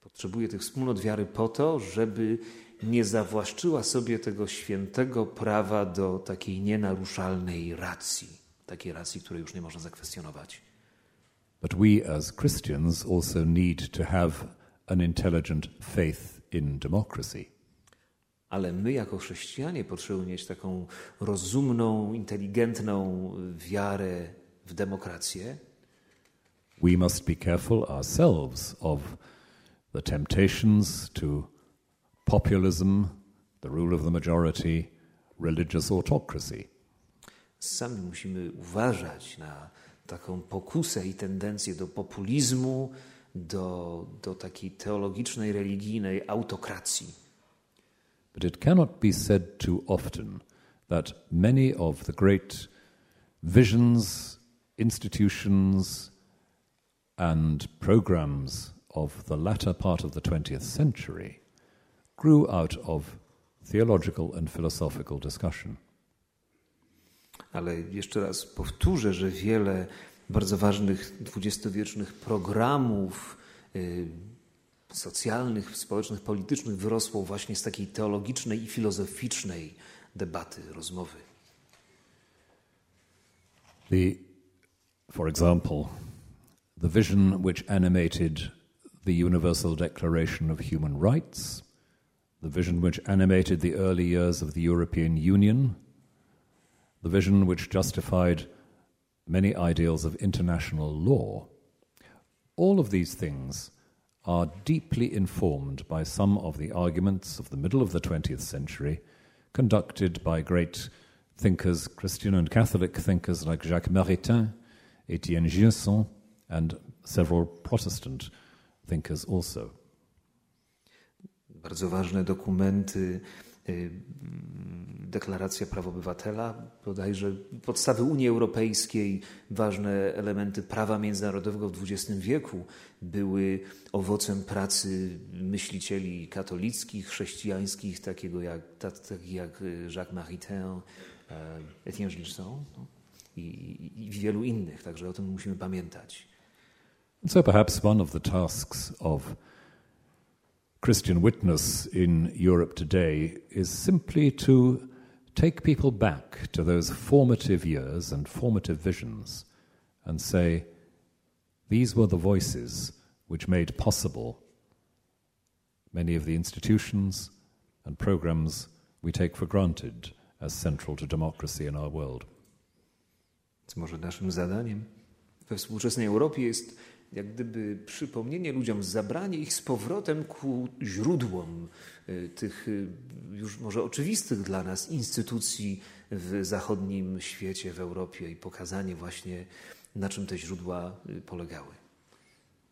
Potrzebuje tych wspólnot wiary po to, żeby nie zawłaszczyła sobie tego świętego prawa do takiej nienaruszalnej racji, takiej racji, której już nie można zakwestionować. But we as Christians also need to have an intelligent faith in democracy. Ale my, jako chrześcijanie, potrzebujemy mieć taką rozumną, inteligentną wiarę w demokrację. We must be careful ourselves of the temptations to populism, the rule of the majority, religious autocracy. Sami musimy uważać na taką pokusę i tendencję do populizmu, do, do takiej teologicznej, religijnej autokracji. But it cannot be said too often that many of the great visions, institutions, and programs of the latter part of the 20th century grew out of theological and philosophical discussion. Ale jeszcze raz powtórzę, że wiele bardzo ważnych dwudziestowiecznych programów y, socjalnych, społecznych, politycznych wyrosło właśnie z takiej teologicznej i filozoficznej debaty, rozmowy. The, for example, the vision which animated the Universal Declaration of Human Rights, the vision which animated the early years of the European Union, the vision which justified many ideals of international law. All of these things are deeply informed by some of the arguments of the middle of the 20th century, conducted by great thinkers, Christian and Catholic thinkers like Jacques Maritain, Etienne Gilson, and several Protestant thinkers also. Bardzo ważne dokumenty, Deklaracja Praw Obywatela, bodajże podstawy Unii Europejskiej, ważne elementy prawa międzynarodowego w XX wieku były owocem pracy myślicieli katolickich, chrześcijańskich, takiego jak, takich jak Jacques Maritain, Etienne Gilson no, i, i wielu innych, także o tym musimy pamiętać. So perhaps one of the tasks of Christian witness in Europe today is simply to take people back to those formative years and formative visions and say, these were the voices which made possible many of the institutions and programs we take for granted as central to democracy in our world. Więc może naszym zadaniem we współczesnej Europie jest jak gdyby przypomnienie ludziom, zabranie ich z powrotem ku źródłom y, tych y, już może oczywistych dla nas instytucji w zachodnim świecie, w Europie i pokazanie właśnie, na czym te źródła y, polegały.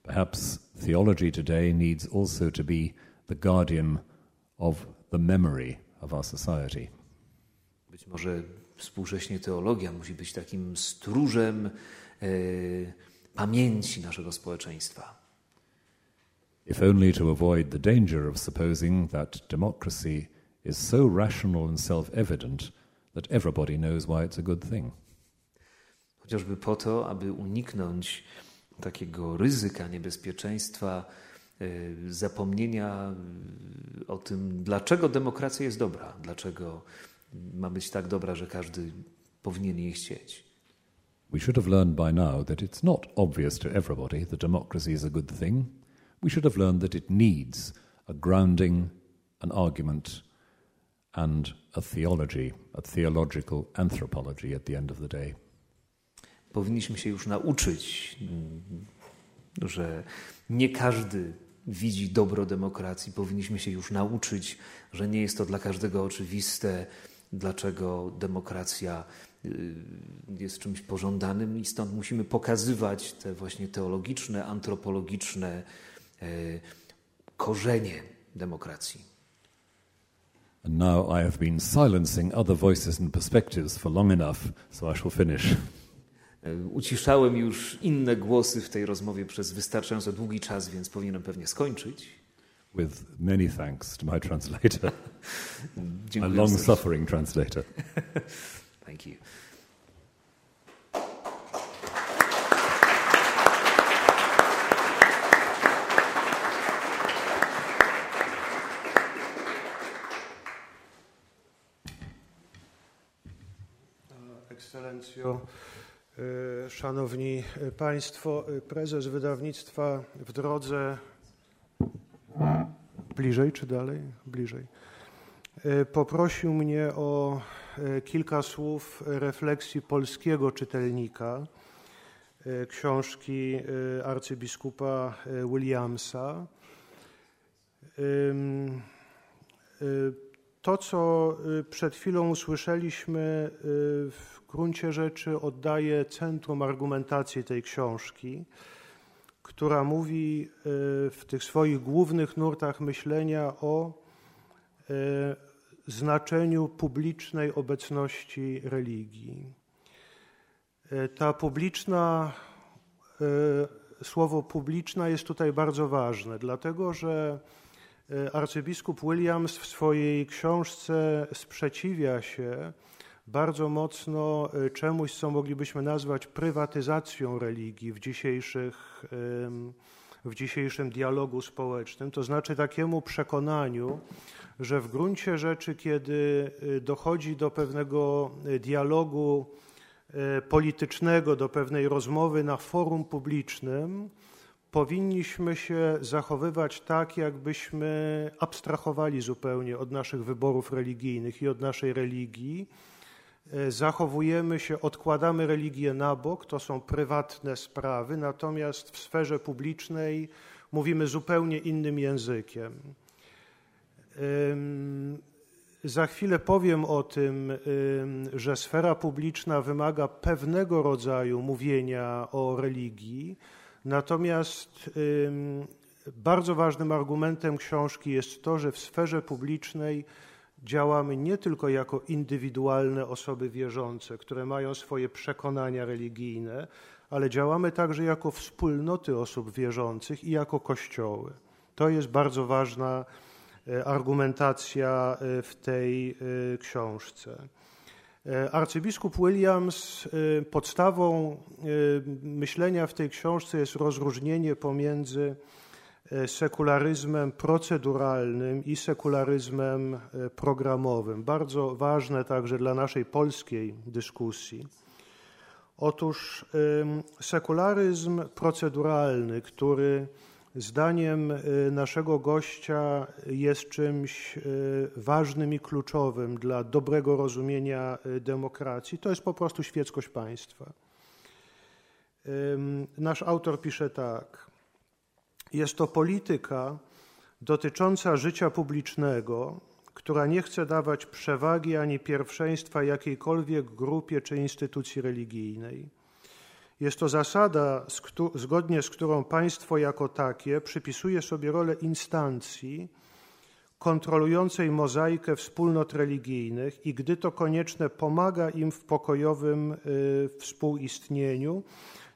Perhaps theology today needs also to be the guardian of the memory of our society. Być może współcześnie teologia musi być takim stróżem. Pamięci naszego społeczeństwa. If only to avoid the danger of supposing that democracy is so rational and self-evident that everybody knows why it's a good thing. Chociażby po to, aby uniknąć takiego ryzyka, niebezpieczeństwa, y, zapomnienia y, o tym, dlaczego demokracja jest dobra, dlaczego ma być tak dobra, że każdy powinien jej chcieć. We should have learned by now that it's not obvious to everybody that democracy is a good thing. We should have learned that it needs a grounding, an argument, and a theology, a theological anthropology at the end of the day. Powinniśmy się już nauczyć, że nie każdy widzi dobro demokracji. Powinniśmy się już nauczyć, że nie jest to dla każdego oczywiste, dlaczego demokracja jest czymś pożądanym i stąd musimy pokazywać te właśnie teologiczne, antropologiczne y, korzenie demokracji. And now I have been silencing other voices and perspectives for long enough, so I shall finish. Y, uciszałem już inne głosy w tej rozmowie przez wystarczająco długi czas, więc powinienem pewnie skończyć. With many thanks to my translator, a Dziękuję long serdecznie. suffering translator. Thank you. Ekscelencjo, y, Szanowni Państwo, y, prezes wydawnictwa w drodze. Bliżej czy dalej? Bliżej. Poprosił mnie o kilka słów refleksji polskiego czytelnika y, książki y, arcybiskupa Williamsa. To, co przed chwilą usłyszeliśmy, w gruncie rzeczy oddaje centrum argumentacji tej książki, która mówi w tych swoich głównych nurtach myślenia o znaczeniu publicznej obecności religii. Y, Ta publiczna, y, słowo publiczna jest tutaj bardzo ważne, dlatego że y, arcybiskup Williams w swojej książce sprzeciwia się bardzo mocno czemuś, co moglibyśmy nazwać prywatyzacją religii w, dzisiejszych, ym, w dzisiejszym dialogu społecznym, to znaczy takiemu przekonaniu, że w gruncie rzeczy, kiedy y, dochodzi do pewnego y, dialogu y, politycznego, do pewnej rozmowy na forum publicznym, powinniśmy się zachowywać tak, jakbyśmy abstrahowali zupełnie od naszych wyborów religijnych i od naszej religii. E, Zachowujemy się, odkładamy religię na bok, to są prywatne sprawy, natomiast w sferze publicznej mówimy zupełnie innym językiem. Za chwilę powiem o tym, ym, że sfera publiczna wymaga pewnego rodzaju mówienia o religii, natomiast bardzo ważnym argumentem książki jest to, że w sferze publicznej działamy nie tylko jako indywidualne osoby wierzące, które mają swoje przekonania religijne, ale działamy także jako wspólnoty osób wierzących i jako kościoły. To jest bardzo ważna e, argumentacja e, w tej e, książce. Arcybiskup Williams, podstawą myślenia w tej książce jest rozróżnienie pomiędzy sekularyzmem proceduralnym i sekularyzmem e, programowym. Bardzo ważne także dla naszej polskiej dyskusji. Otóż sekularyzm proceduralny, który zdaniem y, naszego gościa jest czymś ważnym i kluczowym dla dobrego rozumienia demokracji, to jest po prostu świeckość państwa. Nasz autor pisze tak. Jest to polityka dotycząca życia publicznego, która nie chce dawać przewagi ani pierwszeństwa jakiejkolwiek grupie czy instytucji religijnej. Jest to zasada, zgodnie z którą państwo jako takie przypisuje sobie rolę instancji kontrolującej mozaikę wspólnot religijnych i gdy to konieczne, pomaga im w pokojowym y, współistnieniu,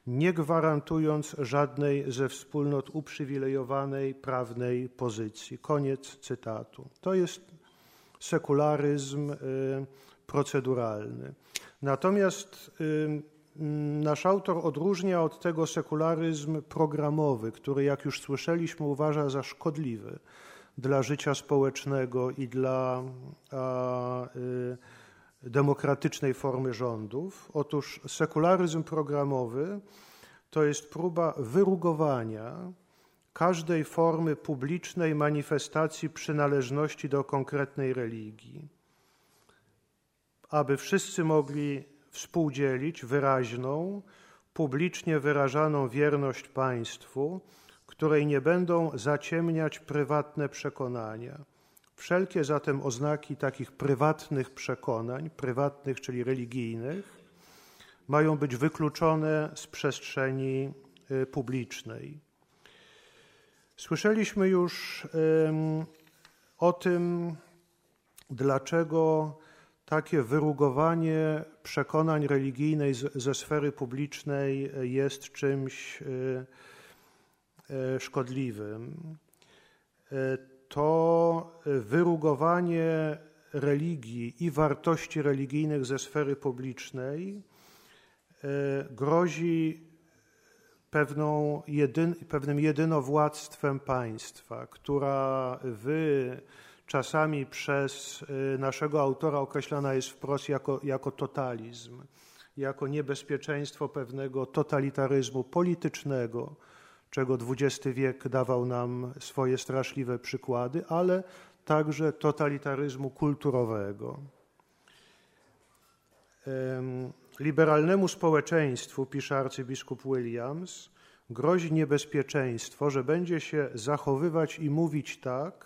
nie gwarantując żadnej ze wspólnot uprzywilejowanej prawnej pozycji. Koniec cytatu. To jest sekularyzm y, proceduralny. Natomiast y, nasz autor odróżnia od tego sekularyzm programowy, który, jak już słyszeliśmy, uważa za szkodliwy dla życia społecznego i dla a, y, demokratycznej formy rządów. Otóż sekularyzm programowy to jest próba wyrugowania każdej formy publicznej manifestacji przynależności do konkretnej religii. aby wszyscy mogli współdzielić wyraźną, publicznie wyrażaną wierność państwu, której nie będą zaciemniać prywatne przekonania. Wszelkie zatem oznaki takich prywatnych przekonań, prywatnych, czyli religijnych, mają być wykluczone z przestrzeni y, publicznej. Słyszeliśmy już o tym, dlaczego takie wyrugowanie przekonań religijnej ze sfery publicznej jest czymś y, y, szkodliwym. To wyrugowanie religii i wartości religijnych ze sfery publicznej E, grozi pewną jedyn, pewnym jedynowładztwem państwa, która wy czasami przez e, naszego autora określana jest wprost jako, jako totalizm, jako niebezpieczeństwo pewnego totalitaryzmu politycznego, czego XX wiek dawał nam swoje straszliwe przykłady, ale także totalitaryzmu kulturowego. Liberalnemu społeczeństwu, pisze arcybiskup Williams, grozi niebezpieczeństwo, że będzie się zachowywać i mówić tak,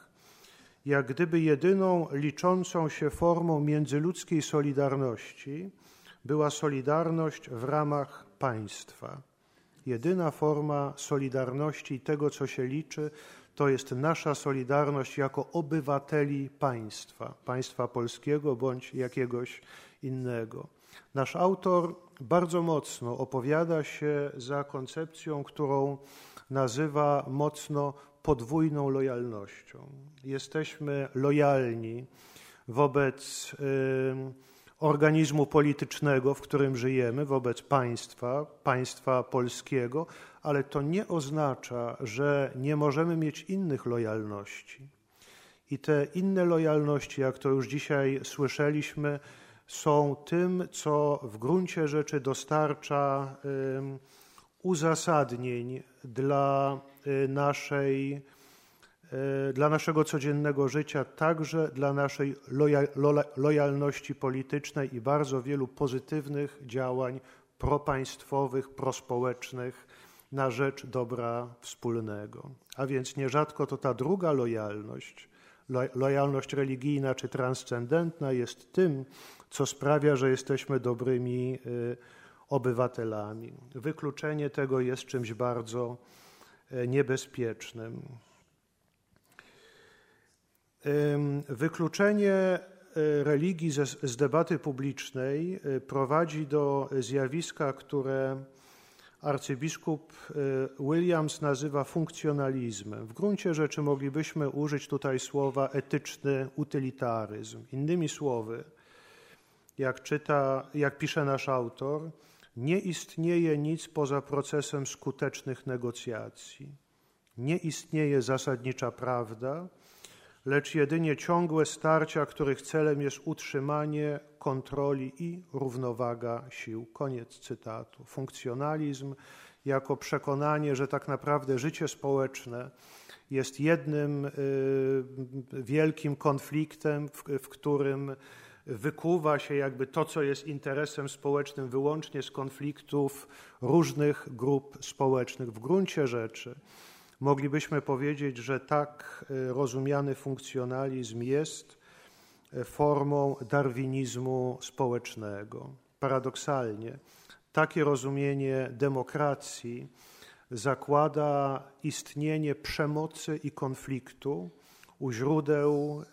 jak gdyby jedyną liczącą się formą międzyludzkiej solidarności była solidarność w ramach państwa. Jedyna forma solidarności i tego, co się liczy, to jest nasza solidarność jako obywateli państwa, państwa polskiego bądź jakiegoś innego. Nasz autor bardzo mocno opowiada się za koncepcją, którą nazywa mocno podwójną lojalnością. Jesteśmy lojalni wobec organizmu politycznego, w którym żyjemy, wobec państwa, państwa polskiego, ale to nie oznacza, że nie możemy mieć innych lojalności. I te inne lojalności, jak to już dzisiaj słyszeliśmy, są tym, co w gruncie rzeczy dostarcza uzasadnień dla y, naszej, dla naszego codziennego życia, także dla naszej lojalności politycznej i bardzo wielu pozytywnych działań propaństwowych, prospołecznych na rzecz dobra wspólnego. A więc nierzadko to ta druga lojalność, lojalność religijna czy transcendentna jest tym, co sprawia, że jesteśmy dobrymi y, obywatelami. Wykluczenie tego jest czymś bardzo e, niebezpiecznym. Wykluczenie e, religii z, debaty publicznej e, prowadzi do zjawiska, które arcybiskup Williams nazywa funkcjonalizmem. W gruncie rzeczy moglibyśmy użyć tutaj słowa etyczny utylitaryzm. Innymi słowy, jak, czyta, jak pisze nasz autor, nie istnieje nic poza procesem skutecznych negocjacji. Nie istnieje zasadnicza prawda, lecz jedynie ciągłe starcia, których celem jest utrzymanie kontroli i równowaga sił. Koniec cytatu. Funkcjonalizm jako przekonanie, że tak naprawdę życie społeczne jest jednym y, wielkim konfliktem, w, w którym wykuwa się jakby to, co jest interesem społecznym wyłącznie z konfliktów różnych grup społecznych. W gruncie rzeczy moglibyśmy powiedzieć, że tak e, rozumiany funkcjonalizm jest e, formą darwinizmu społecznego. Paradoksalnie, takie rozumienie demokracji zakłada istnienie przemocy i konfliktu, u źródeł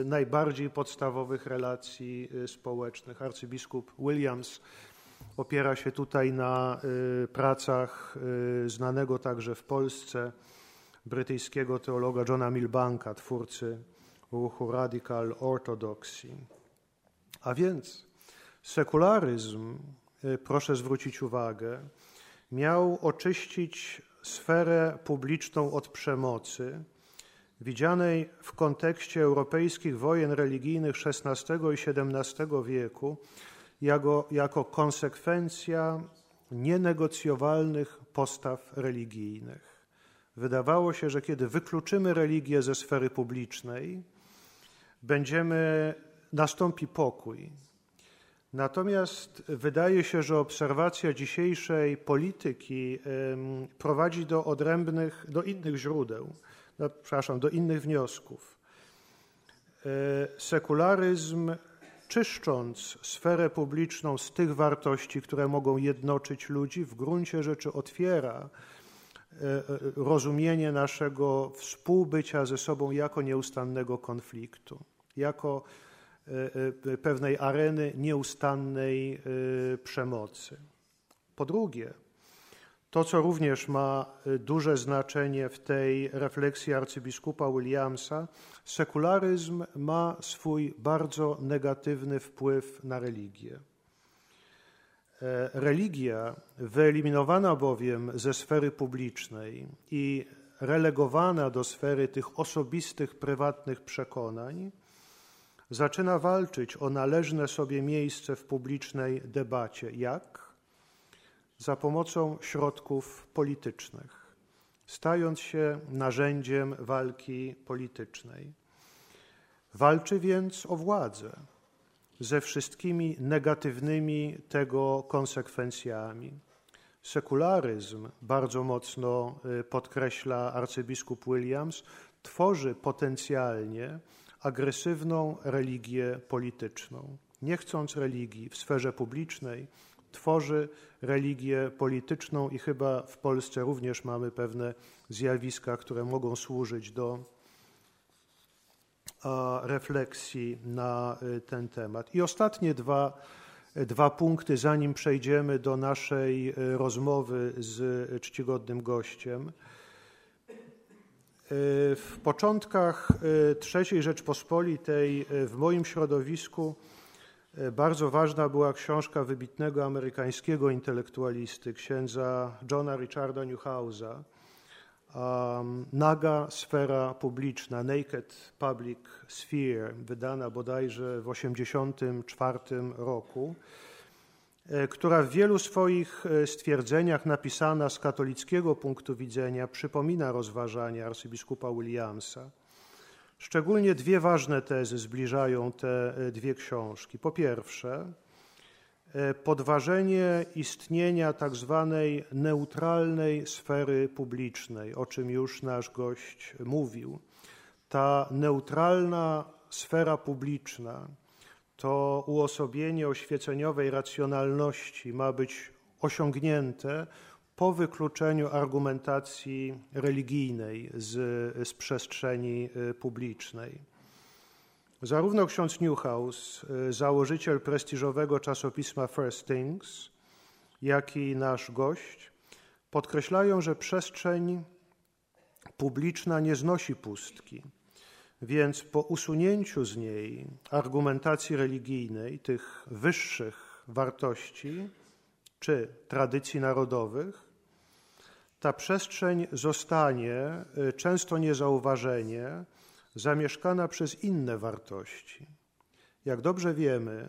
y, najbardziej podstawowych relacji społecznych. Arcybiskup Williams opiera się tutaj na y, pracach znanego także w Polsce brytyjskiego teologa Johna Milbanka, twórcy ruchu Radical Orthodoxy. A więc sekularyzm, proszę zwrócić uwagę, miał oczyścić sferę publiczną od przemocy, widzianej w kontekście europejskich wojen religijnych XVI i XVII wieku jako, jako konsekwencja nienegocjowalnych postaw religijnych. Wydawało się, że kiedy wykluczymy religię ze sfery publicznej, będziemy, nastąpi pokój, Natomiast wydaje się, że obserwacja dzisiejszej polityki prowadzi do odrębnych, do innych źródeł, przepraszam, do innych wniosków. E, sekularyzm, czyszcząc sferę publiczną z tych wartości, które mogą jednoczyć ludzi, w gruncie rzeczy otwiera e, e, rozumienie naszego współbycia ze sobą jako nieustannego konfliktu, jako E, pewnej areny nieustannej przemocy. Po drugie, to, co również ma duże znaczenie w tej refleksji arcybiskupa Williamsa, sekularyzm ma swój bardzo negatywny wpływ na religię. Religia, wyeliminowana bowiem ze sfery publicznej i relegowana do sfery tych osobistych, prywatnych przekonań, zaczyna walczyć o należne sobie miejsce w publicznej debacie. Jak? Za pomocą środków politycznych, stając się narzędziem walki politycznej. Walczy więc o władzę ze wszystkimi negatywnymi tego konsekwencjami. Sekularyzm, bardzo mocno y, podkreśla arcybiskup Williams, tworzy potencjalnie agresywną religię polityczną. Nie chcąc religii w sferze publicznej, tworzy religię polityczną i chyba w Polsce również mamy pewne zjawiska, które mogą służyć do refleksji na y, ten temat. I ostatnie dwa, dwa punkty, zanim przejdziemy do naszej y, rozmowy z czcigodnym gościem. W początkach III Rzeczpospolitej w moim środowisku bardzo ważna była książka wybitnego amerykańskiego intelektualisty, księdza Johna Richarda Newhouse'a, Naga sfera publiczna, Naked Public Sphere, wydana bodajże w 1984 roku. E, która w wielu swoich e, stwierdzeniach napisana z katolickiego punktu widzenia przypomina rozważania arcybiskupa Williamsa. Szczególnie dwie ważne tezy zbliżają te e, dwie książki. Po pierwsze, podważenie istnienia tak zwanej neutralnej sfery publicznej, o czym już nasz gość mówił. Ta neutralna sfera publiczna, to uosobienie oświeceniowej racjonalności ma być osiągnięte po wykluczeniu argumentacji religijnej z, z przestrzeni y, publicznej. Zarówno ksiądz Newhouse, y, założyciel prestiżowego czasopisma First Things, jak i nasz gość podkreślają, że przestrzeń publiczna nie znosi pustki więc po usunięciu z niej argumentacji religijnej, tych wyższych wartości czy tradycji narodowych, ta przestrzeń zostanie, y, często niezauważenie, zamieszkana przez inne wartości. Jak dobrze wiemy,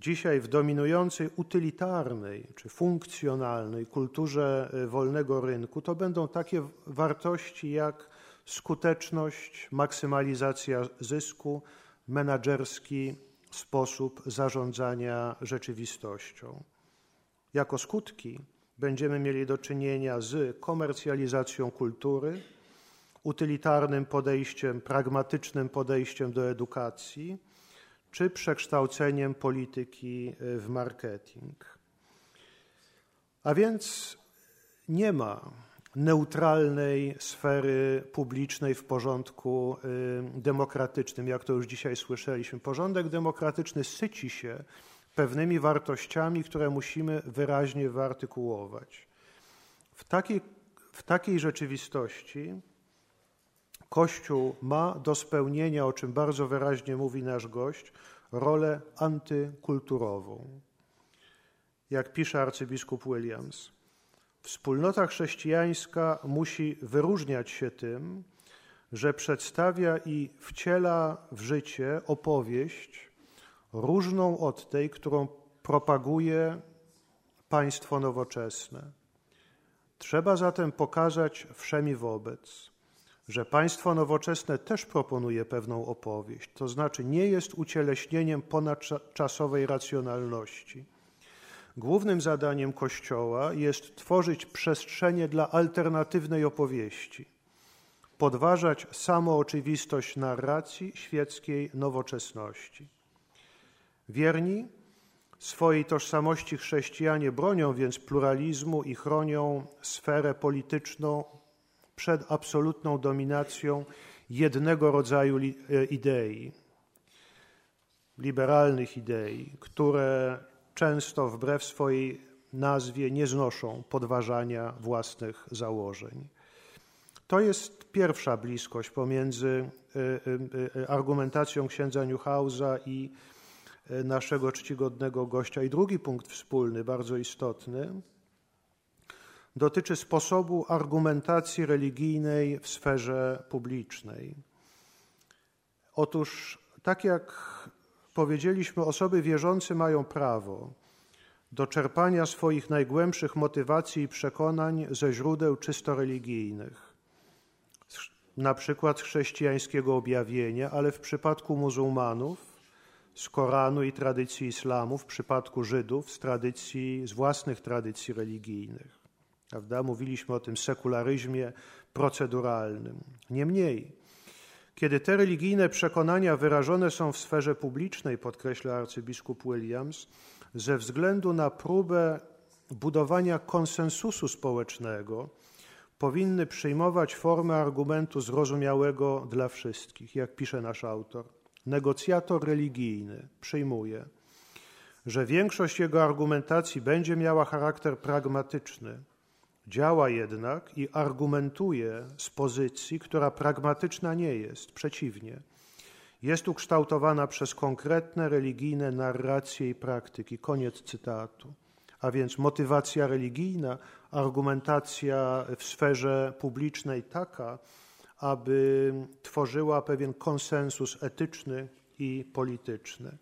dzisiaj w dominującej utylitarnej czy funkcjonalnej kulturze y, wolnego rynku to będą takie wartości jak skuteczność, maksymalizacja zysku, menedżerski sposób zarządzania rzeczywistością. Jako skutki będziemy mieli do czynienia z komercjalizacją kultury, utylitarnym podejściem, pragmatycznym podejściem do edukacji, czy przekształceniem polityki w marketing. A więc nie ma neutralnej sfery publicznej w porządku y, demokratycznym, jak to już dzisiaj słyszeliśmy. Porządek demokratyczny syci się pewnymi wartościami, które musimy wyraźnie wyartykułować. W takiej, w takiej rzeczywistości Kościół ma do spełnienia, o czym bardzo wyraźnie mówi nasz gość, rolę antykulturową. Jak pisze arcybiskup Williams, Wspólnota chrześcijańska musi wyróżniać się tym, że przedstawia i wciela w życie opowieść różną od tej, którą propaguje państwo nowoczesne. Trzeba zatem pokazać wszemi wobec, że państwo nowoczesne też proponuje pewną opowieść, to znaczy nie jest ucieleśnieniem ponadczasowej racjonalności. Głównym zadaniem Kościoła jest tworzyć przestrzenie dla alternatywnej opowieści, podważać samooczywistość narracji świeckiej nowoczesności. Wierni swojej tożsamości chrześcijanie bronią więc pluralizmu i chronią sferę polityczną przed absolutną dominacją jednego rodzaju e, idei, liberalnych idei, które często wbrew swojej nazwie nie znoszą podważania własnych założeń. To jest pierwsza bliskość pomiędzy e, e, argumentacją księdza Newhausa i naszego czcigodnego gościa. I drugi punkt wspólny, bardzo istotny, dotyczy sposobu argumentacji religijnej w sferze publicznej. Otóż, tak jak powiedzieliśmy, osoby wierzące mają prawo do czerpania swoich najgłębszych motywacji i przekonań ze źródeł czysto religijnych, na przykład chrześcijańskiego objawienia, ale w przypadku muzułmanów z Koranu i tradycji islamu, w przypadku Żydów z tradycji, z własnych tradycji religijnych. Prawda? Mówiliśmy o tym sekularyzmie proceduralnym. Niemniej, kiedy te religijne przekonania wyrażone są w sferze publicznej, podkreśla arcybiskup Williams, ze względu na próbę budowania konsensusu społecznego, powinny przyjmować formę argumentu zrozumiałego dla wszystkich, jak pisze nasz autor. Negocjator religijny przyjmuje, że większość jego argumentacji będzie miała charakter pragmatyczny, Działa jednak i argumentuje z pozycji, która pragmatyczna nie jest, przeciwnie. Jest ukształtowana przez konkretne religijne narracje i praktyki. Koniec cytatu. A więc motywacja religijna, argumentacja w sferze publicznej taka, aby tworzyła pewien konsensus etyczny i polityczny.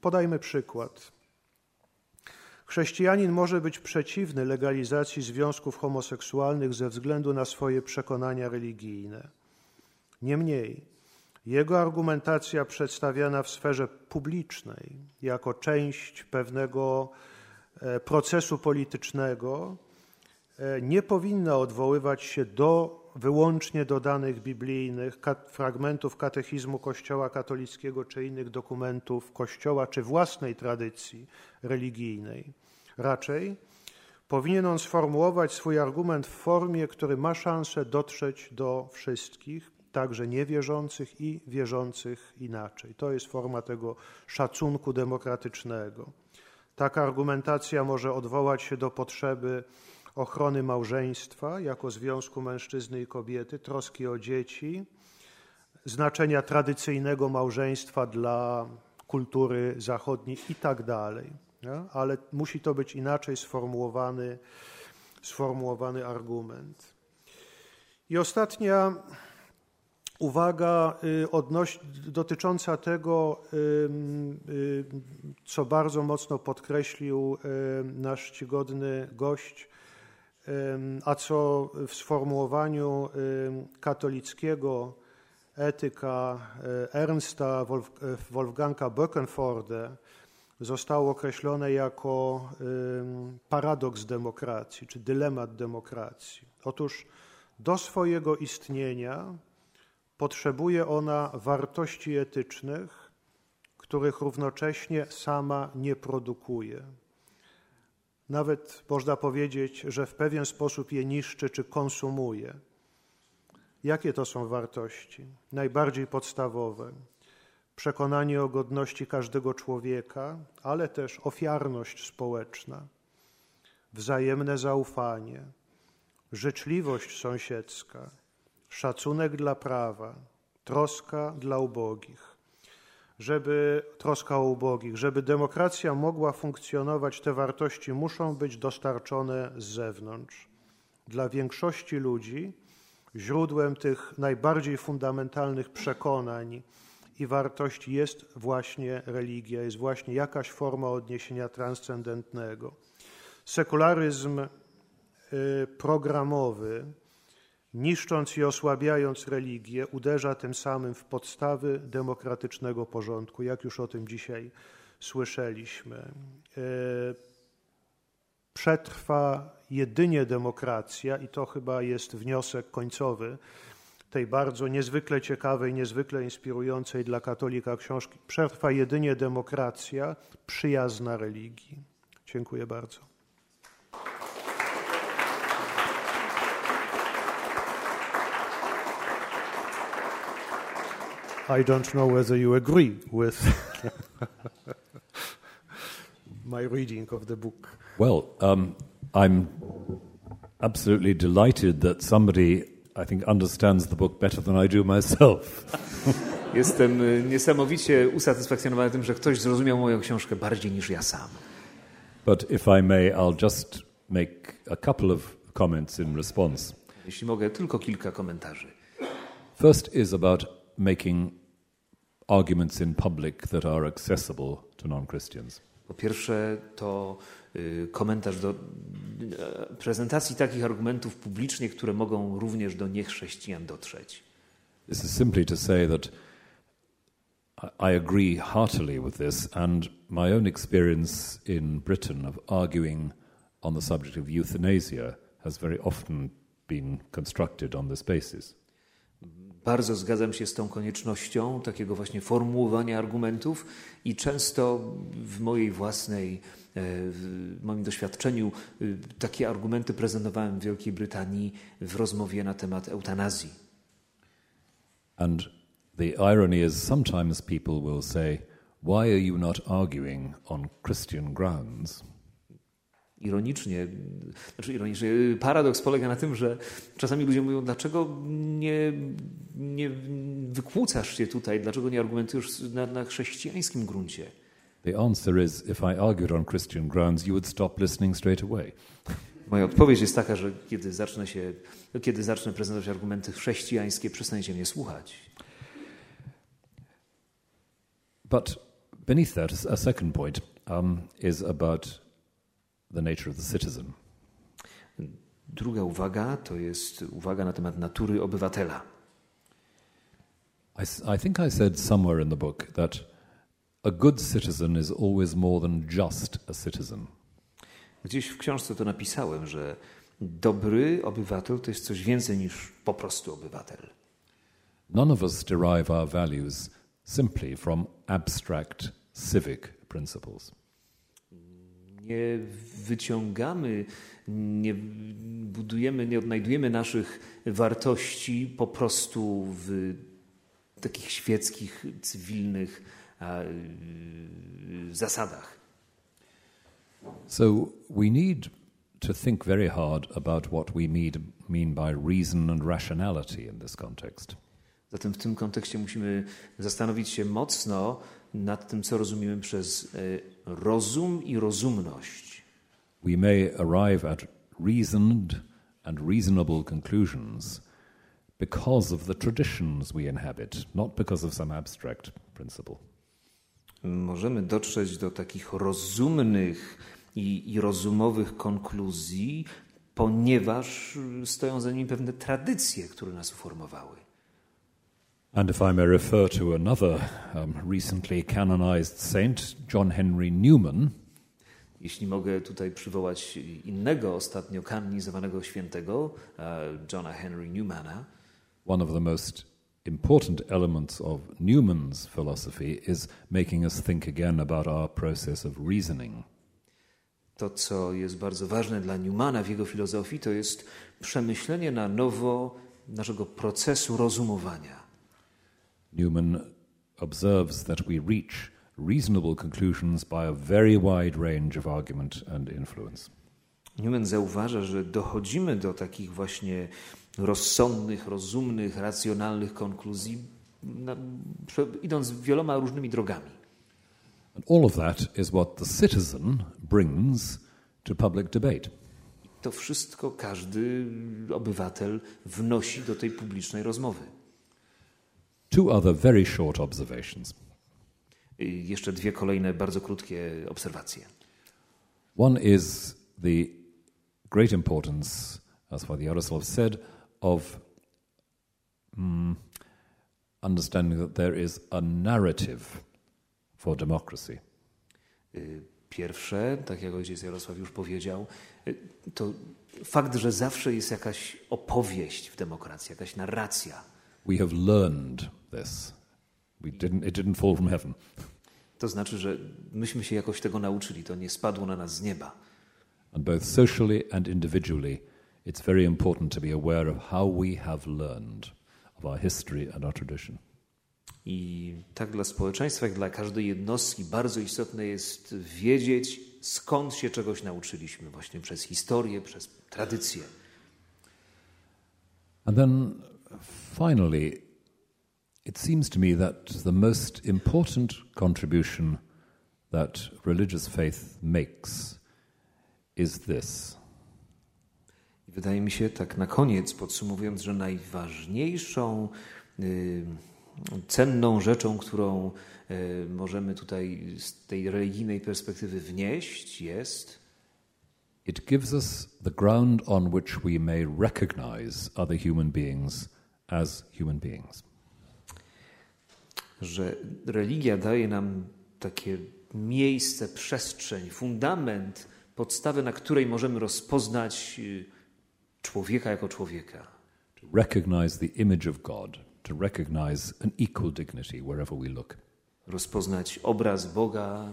Podajmy przykład. Chrześcijanin może być przeciwny legalizacji związków homoseksualnych ze względu na swoje przekonania religijne. Niemniej, jego argumentacja przedstawiana w sferze publicznej jako część pewnego e, procesu politycznego e, nie powinna odwoływać się do wyłącznie do danych biblijnych, fragmentów katechizmu Kościoła katolickiego czy innych dokumentów Kościoła czy własnej tradycji religijnej. Raczej powinien on sformułować swój argument w formie, który ma szansę dotrzeć do wszystkich, także niewierzących i wierzących inaczej. To jest forma tego szacunku demokratycznego. Taka argumentacja może odwołać się do potrzeby ochrony małżeństwa jako związku mężczyzny i kobiety, troski o dzieci, znaczenia tradycyjnego małżeństwa dla kultury zachodniej i tak dalej ale musi to być inaczej sformułowany, sformułowany argument. I ostatnia uwaga y, dotycząca tego, y, co bardzo mocno podkreślił nasz czcigodny gość, a co w sformułowaniu katolickiego etyka y, Ernsta Wolfganga Böckenforde zostało określone jako paradoks demokracji, czy dylemat demokracji. Otóż do swojego istnienia potrzebuje ona wartości etycznych, których równocześnie sama nie produkuje. Nawet można powiedzieć, że w pewien sposób je niszczy czy konsumuje. Jakie to są wartości? Najbardziej podstawowe przekonanie o godności każdego człowieka, ale też ofiarność społeczna, wzajemne zaufanie, życzliwość sąsiedzka, szacunek dla prawa, troska dla ubogich. Żeby troska o ubogich, żeby demokracja mogła funkcjonować, te wartości muszą być dostarczone z zewnątrz. Dla większości ludzi źródłem tych najbardziej fundamentalnych przekonań, i wartość jest właśnie religia, jest właśnie jakaś forma odniesienia transcendentnego. Sekularyzm y, programowy niszcząc i osłabiając religię, uderza tym samym w podstawy demokratycznego porządku, jak już o tym dzisiaj słyszeliśmy. E, przetrwa jedynie demokracja, i to chyba jest wniosek końcowy tej bardzo niezwykle ciekawej, niezwykle inspirującej dla katolika książki. Przetrwa jedynie demokracja przyjazna religii. Dziękuję bardzo. I don't know whether you agree with my reading of the book. Well, um, I'm absolutely delighted that somebody, I think, understands the book better than I do myself. Jestem y, niesamowicie usatysfakcjonowany tym, że ktoś zrozumiał moją książkę bardziej niż ja sam. But if I may, I'll just make a couple of comments in response. Jeśli mogę, tylko kilka komentarzy. First is about making arguments in public that are accessible to non Christians. Po pierwsze, to y, komentarz do y, prezentacji takich argumentów publicznie, które mogą również do niechrześcijan dotrzeć. This is simply to say that I agree heartily with this, and my own experience in Britain of arguing on the subject of euthanasia has very often been constructed on this basis. Bardzo zgadzam się z tą koniecznością takiego właśnie formułowania argumentów i często w mojej własnej, e, w moim doświadczeniu y, takie argumenty prezentowałem w Wielkiej Brytanii w rozmowie na temat eutanazji. And the irony is sometimes people will say, Why are you not arguing on Christian grounds? Ironicznie, znaczy ironicznie, paradoks polega na tym, że czasami ludzie mówią, dlaczego nie, nie wykłócasz się tutaj, dlaczego nie argumentujesz na, na chrześcijańskim gruncie? The answer is if I argued on Christian grounds, you would stop listening straight away. Moja odpowiedź jest taka, że kiedy zacznę, się, kiedy zacznę prezentować argumenty chrześcijańskie, przestaniecie mnie słuchać. But beneath that, a second point um, is about the nature of the citizen. Druga uwaga to jest uwaga na temat natury obywatela. I, I think I said somewhere in the book that a good citizen is always more than just a citizen. Gdzieś w książce to napisałem, że dobry obywatel to jest coś więcej niż po prostu obywatel. None of us derive our values simply from abstract civic principles. Nie wyciągamy, nie budujemy, nie odnajdujemy naszych wartości po prostu w takich świeckich, cywilnych y, zasadach. So we need to think very hard about what we mean, mean by reason and rationality in this context. Zatem w tym kontekście musimy zastanowić się mocno nad tym, co rozumiemy przez y, rozum i rozumność. We may arrive at reasoned and reasonable conclusions because of the traditions we inhabit, not because of some abstract principle. Możemy dotrzeć do takich rozumnych i, i rozumowych konkluzji, ponieważ stoją za nimi pewne tradycje, które nas uformowały. And if I may refer to another um, recently canonized saint, John Henry Newman, Jeśli mogę tutaj przywołać innego ostatnio kanonizowanego świętego, e, Johna Henry Newmana, one of the most important elements of Newman's philosophy is making us think again about our process of reasoning. to co jest bardzo ważne dla Newmana w jego filozofii, to jest przemyślenie na nowo naszego procesu rozumowania. Newman observes that we reach reasonable conclusions by a very wide range of argument and influence. Newman zauważa, że dochodzimy do takich właśnie rozsądnych, rozumnych, racjonalnych konkluzji, na, idąc wieloma różnymi drogami. And all of that is what the citizen brings to public debate. To wszystko każdy obywatel wnosi do tej publicznej rozmowy. Two other very short observations. Jeszcze dwie kolejne bardzo krótkie obserwacje. One is the great importance, as Father Yaroslav said, of mm, understanding that there is a narrative for democracy. Y, Pierwsze, tak jak ojciec Jarosław już powiedział, y, to fakt, że zawsze jest jakaś opowieść w demokracji, jakaś narracja. We have learned this. We didn't, it didn't fall from heaven. To znaczy, że myśmy się jakoś tego nauczyli, to nie spadło na nas z nieba. And both socially and individually, it's very important to be aware of how we have learned of our history and our tradition. I tak dla społeczeństwa, jak dla każdej jednostki bardzo istotne jest wiedzieć, skąd się czegoś nauczyliśmy, właśnie przez historię, przez tradycję. And then finally, it seems to me that the most important contribution that religious faith makes is this. I wydaje mi się, tak na koniec, podsumowując, że najważniejszą, y, cenną rzeczą, którą y, możemy tutaj z tej religijnej perspektywy wnieść, jest it gives us the ground on which we may recognize other human beings as human beings. że religia daje nam takie miejsce, przestrzeń, fundament, podstawę, na której możemy rozpoznać y, człowieka jako człowieka. To recognize the image of God, to recognize an equal dignity wherever we look. Rozpoznać obraz Boga,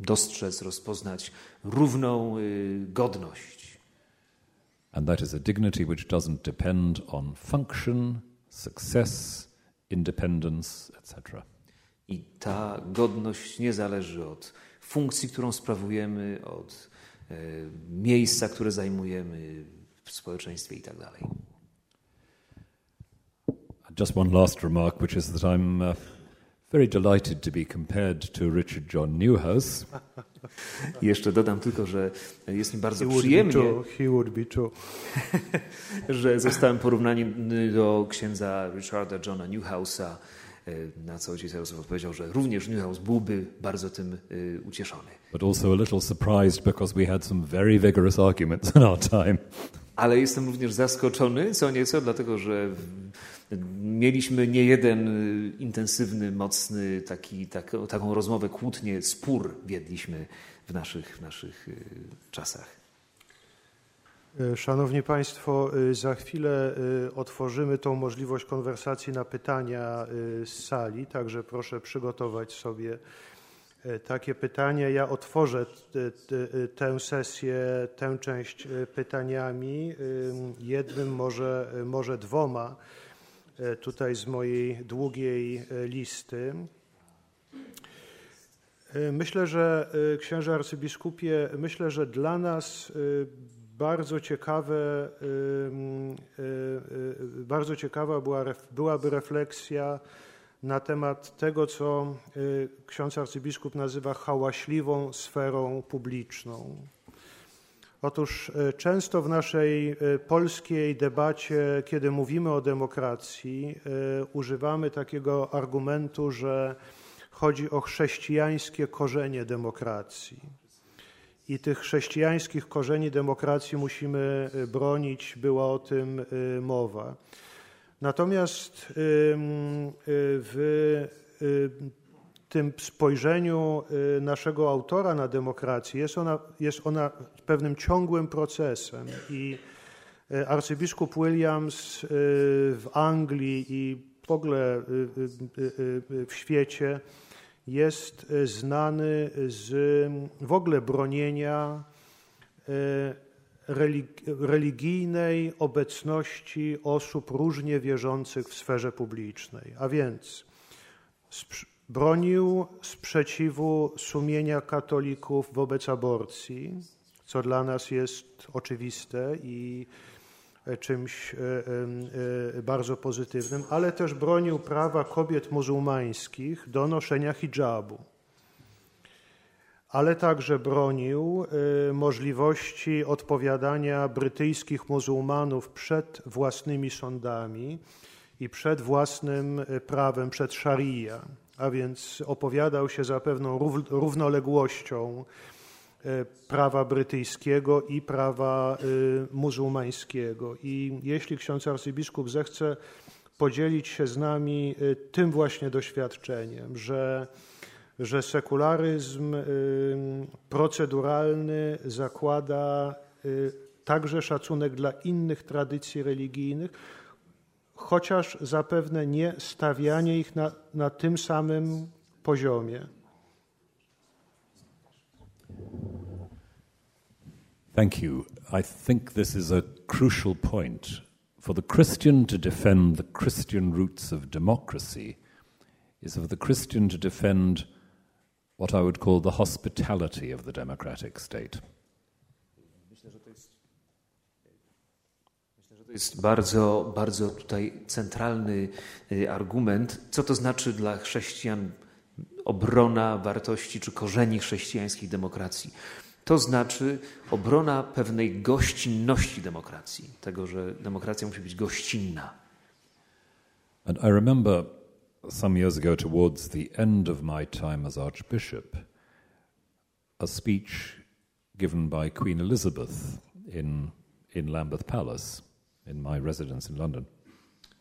dostrzec, rozpoznać równą y, godność. And that is a dignity which doesn't depend on function, success, independence, etc. I ta godność nie zależy od funkcji, którą sprawujemy, od e, miejsca, które zajmujemy w społeczeństwie i tak dalej. Just one last remark, which is that I'm uh, very delighted to be compared to Richard John Newhouse. Jeszcze dodam tylko, że jest mi He bardzo would be przyjemnie, too. He would be too. że zostałem porównany do księdza Richarda Johna Newhouse'a, e, na co ojciec Jarosław odpowiedział, że również Newhouse byłby bardzo tym e, ucieszony. but also a little surprised because we had some very vigorous arguments in our time. Ale jestem również zaskoczony co nieco, dlatego że mieliśmy nie jeden y, intensywny, mocny taki, tak, taką rozmowę, kłótnię, spór wiedliśmy w naszych, w naszych y, czasach. E, Szanowni Państwo, e, za chwilę otworzymy tą możliwość konwersacji na pytania z sali, także proszę przygotować sobie takie pytania. Ja otworzę tę sesję, tę część e, pytaniami, e, jednym, może, może dwoma, e, tutaj z mojej długiej e, listy. E, Myślę, że e, księże arcybiskupie, myślę, że dla nas e, bardzo ciekawe, e, e, bardzo ciekawa była, byłaby refleksja na temat tego, co e, ksiądz arcybiskup nazywa hałaśliwą sferą publiczną. Otóż e, często w naszej e, polskiej debacie, kiedy mówimy o demokracji, używamy takiego argumentu, że chodzi o chrześcijańskie korzenie demokracji. I tych chrześcijańskich korzeni demokracji musimy y, bronić, była o tym y, mowa. Natomiast y, w y, tym spojrzeniu y, naszego autora na demokrację jest ona, jest ona pewnym ciągłym procesem i arcybiskup Williams w Anglii i w ogóle w świecie jest znany z w ogóle bronienia religijnej obecności osób różnie wierzących w sferze publicznej. A więc bronił sprzeciwu sumienia katolików wobec aborcji, co dla nas jest oczywiste i e, czymś e, e, bardzo pozytywnym, ale też bronił prawa kobiet muzułmańskich do noszenia hijabu. Ale także bronił e, możliwości odpowiadania brytyjskich muzułmanów przed własnymi sądami i przed własnym e, prawem, przed szaria, a więc opowiadał się za pewną rów- równoległością prawa brytyjskiego i prawa muzułmańskiego. I jeśli ksiądz arcybiskup zechce podzielić się z nami tym właśnie doświadczeniem, że że sekularyzm proceduralny zakłada także szacunek dla innych tradycji religijnych, chociaż zapewne nie stawianie ich na, na tym samym poziomie. Thank you. I think this is a crucial point. For the Christian to defend the Christian roots of democracy is for the Christian to defend what I would call the hospitality of the democratic state. jest bardzo, bardzo tutaj centralny y, argument, co to znaczy dla chrześcijan obrona wartości czy korzeni chrześcijańskiej demokracji. To znaczy obrona pewnej gościnności demokracji, tego, że demokracja musi być gościnna. And I remember some years ago, towards the end of my time as Archbishop, a speech given by Queen Elizabeth in, in Lambeth Palace in my residence in London.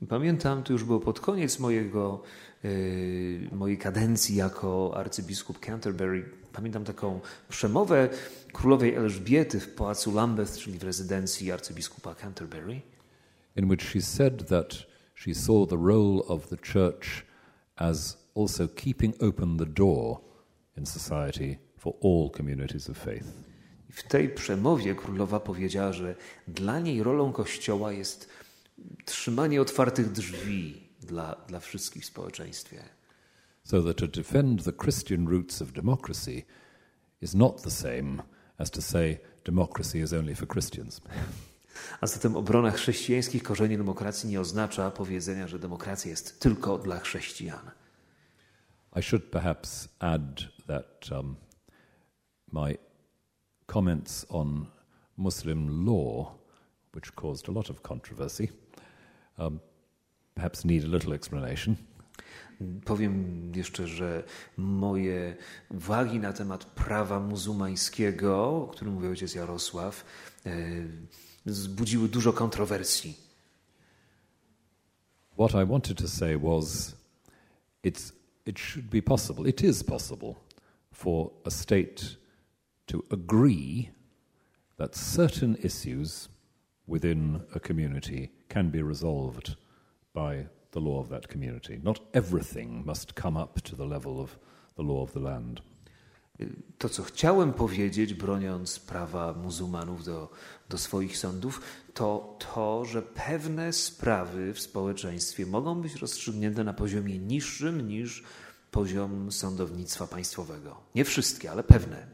Pamiętam, to już było pod koniec mojego, yy, mojej kadencji jako arcybiskup Canterbury. Pamiętam taką przemowę królowej Elżbiety w pałacu Lambeth, czyli w rezydencji arcybiskupa Canterbury. In which she said that she saw the role of the church as also keeping open the door in society for all communities of faith. W tej przemowie królowa powiedziała, że dla niej rolą Kościoła jest trzymanie otwartych drzwi dla, dla wszystkich w społeczeństwie. So that to defend the Christian roots of democracy is not the same as to say democracy is only for Christians. A zatem obrona chrześcijańskich korzeni demokracji nie oznacza powiedzenia, że demokracja jest tylko dla chrześcijan. I should perhaps add that um, my comments on Muslim law, which caused a lot of controversy, um, perhaps need a little explanation. Powiem jeszcze, że moje uwagi na temat prawa muzułmańskiego, o którym mówił ojciec Jarosław, dużo kontrowersji. What I wanted to say was it's, it should be possible, it is possible for a state to agree that certain issues within a community can be resolved by the law of that community. Not everything must come up to the level of the law of the land. To, co chciałem powiedzieć, broniąc prawa muzułmanów do, do swoich sądów, to to, że pewne sprawy w społeczeństwie mogą być rozstrzygnięte na poziomie niższym niż poziom sądownictwa państwowego. Nie wszystkie, ale pewne.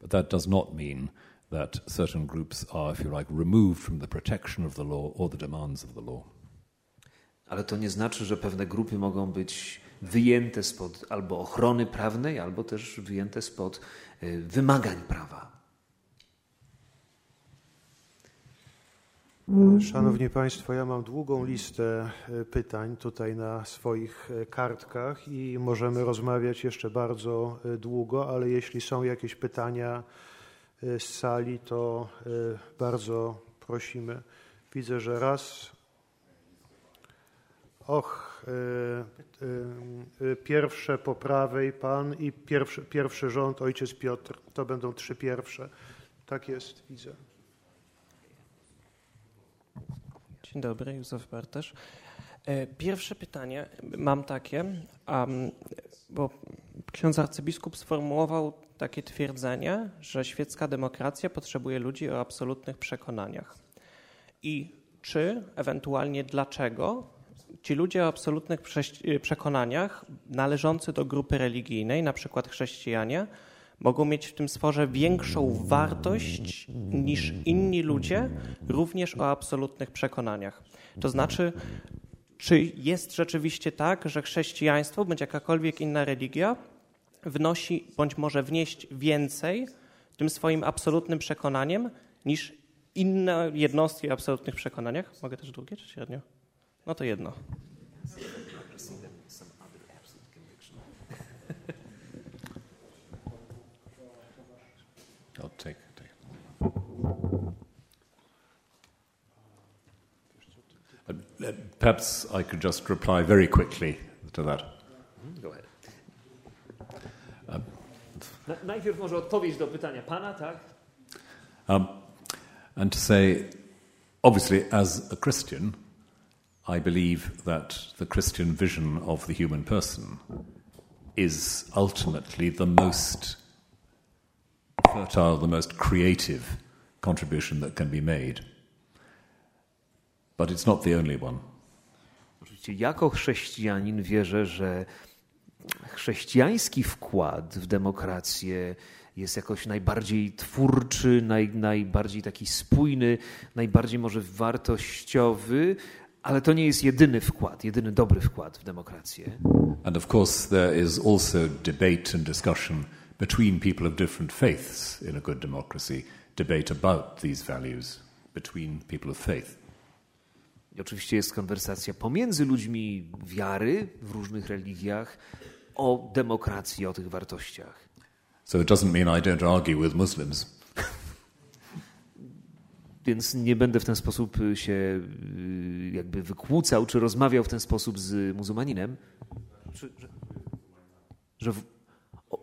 But that does not mean that certain groups are, if you like, removed from the protection of the law or the demands of the law. Ale to nie znaczy, że pewne grupy mogą być wyjęte spod albo ochrony prawnej, albo też wyjęte spod wymagań prawa. Szanowni Państwo, ja mam długą listę pytań tutaj na swoich kartkach i możemy rozmawiać jeszcze bardzo długo, ale jeśli są jakieś pytania z sali, to bardzo prosimy. Widzę, że raz. Och, pierwsze po prawej pan i pierwszy, pierwszy rząd, ojciec Piotr. To będą trzy pierwsze. Tak jest, widzę. Dzień dobry, Józef Bartosz. Pierwsze pytanie mam takie, bo ksiądz arcybiskup sformułował takie twierdzenie, że świecka demokracja potrzebuje ludzi o absolutnych przekonaniach. I czy, ewentualnie dlaczego, ci ludzie o absolutnych przekonaniach należący do grupy religijnej, na przykład chrześcijanie, mogą mieć w tym stworze większą wartość niż inni ludzie, również o absolutnych przekonaniach. To znaczy, czy jest rzeczywiście tak, że chrześcijaństwo bądź jakakolwiek inna religia wnosi bądź może wnieść więcej tym swoim absolutnym przekonaniem niż inne jednostki o absolutnych przekonaniach? Mogę też drugie czy średnio? No to jedno. I'll take, take. Uh, uh, perhaps I could just reply very quickly to that. Go ahead. Uh, najpierw może odpowiedź do pytania pana, tak? Um, and to say, obviously, as a Christian, I believe that the Christian vision of the human person is ultimately the most fertile, the most creative contribution that can be made. But it's not the only one. Oczywiście, jako chrześcijanin wierzę, że chrześcijański wkład w demokrację jest jakoś najbardziej twórczy, naj, najbardziej taki spójny, najbardziej może wartościowy, ale to nie jest jedyny wkład, jedyny dobry wkład w demokrację. And of course, there is also debate and discussion between people of different faiths in a good democracy, debate about these values between people of faith. I oczywiście jest konwersacja pomiędzy ludźmi wiary w różnych religiach o demokracji, o tych wartościach. So it doesn't mean I don't argue with Muslims. Więc nie będę w ten sposób się y, jakby wykłócał, czy rozmawiał w ten sposób z muzułmaninem. Czy, że, że w, o,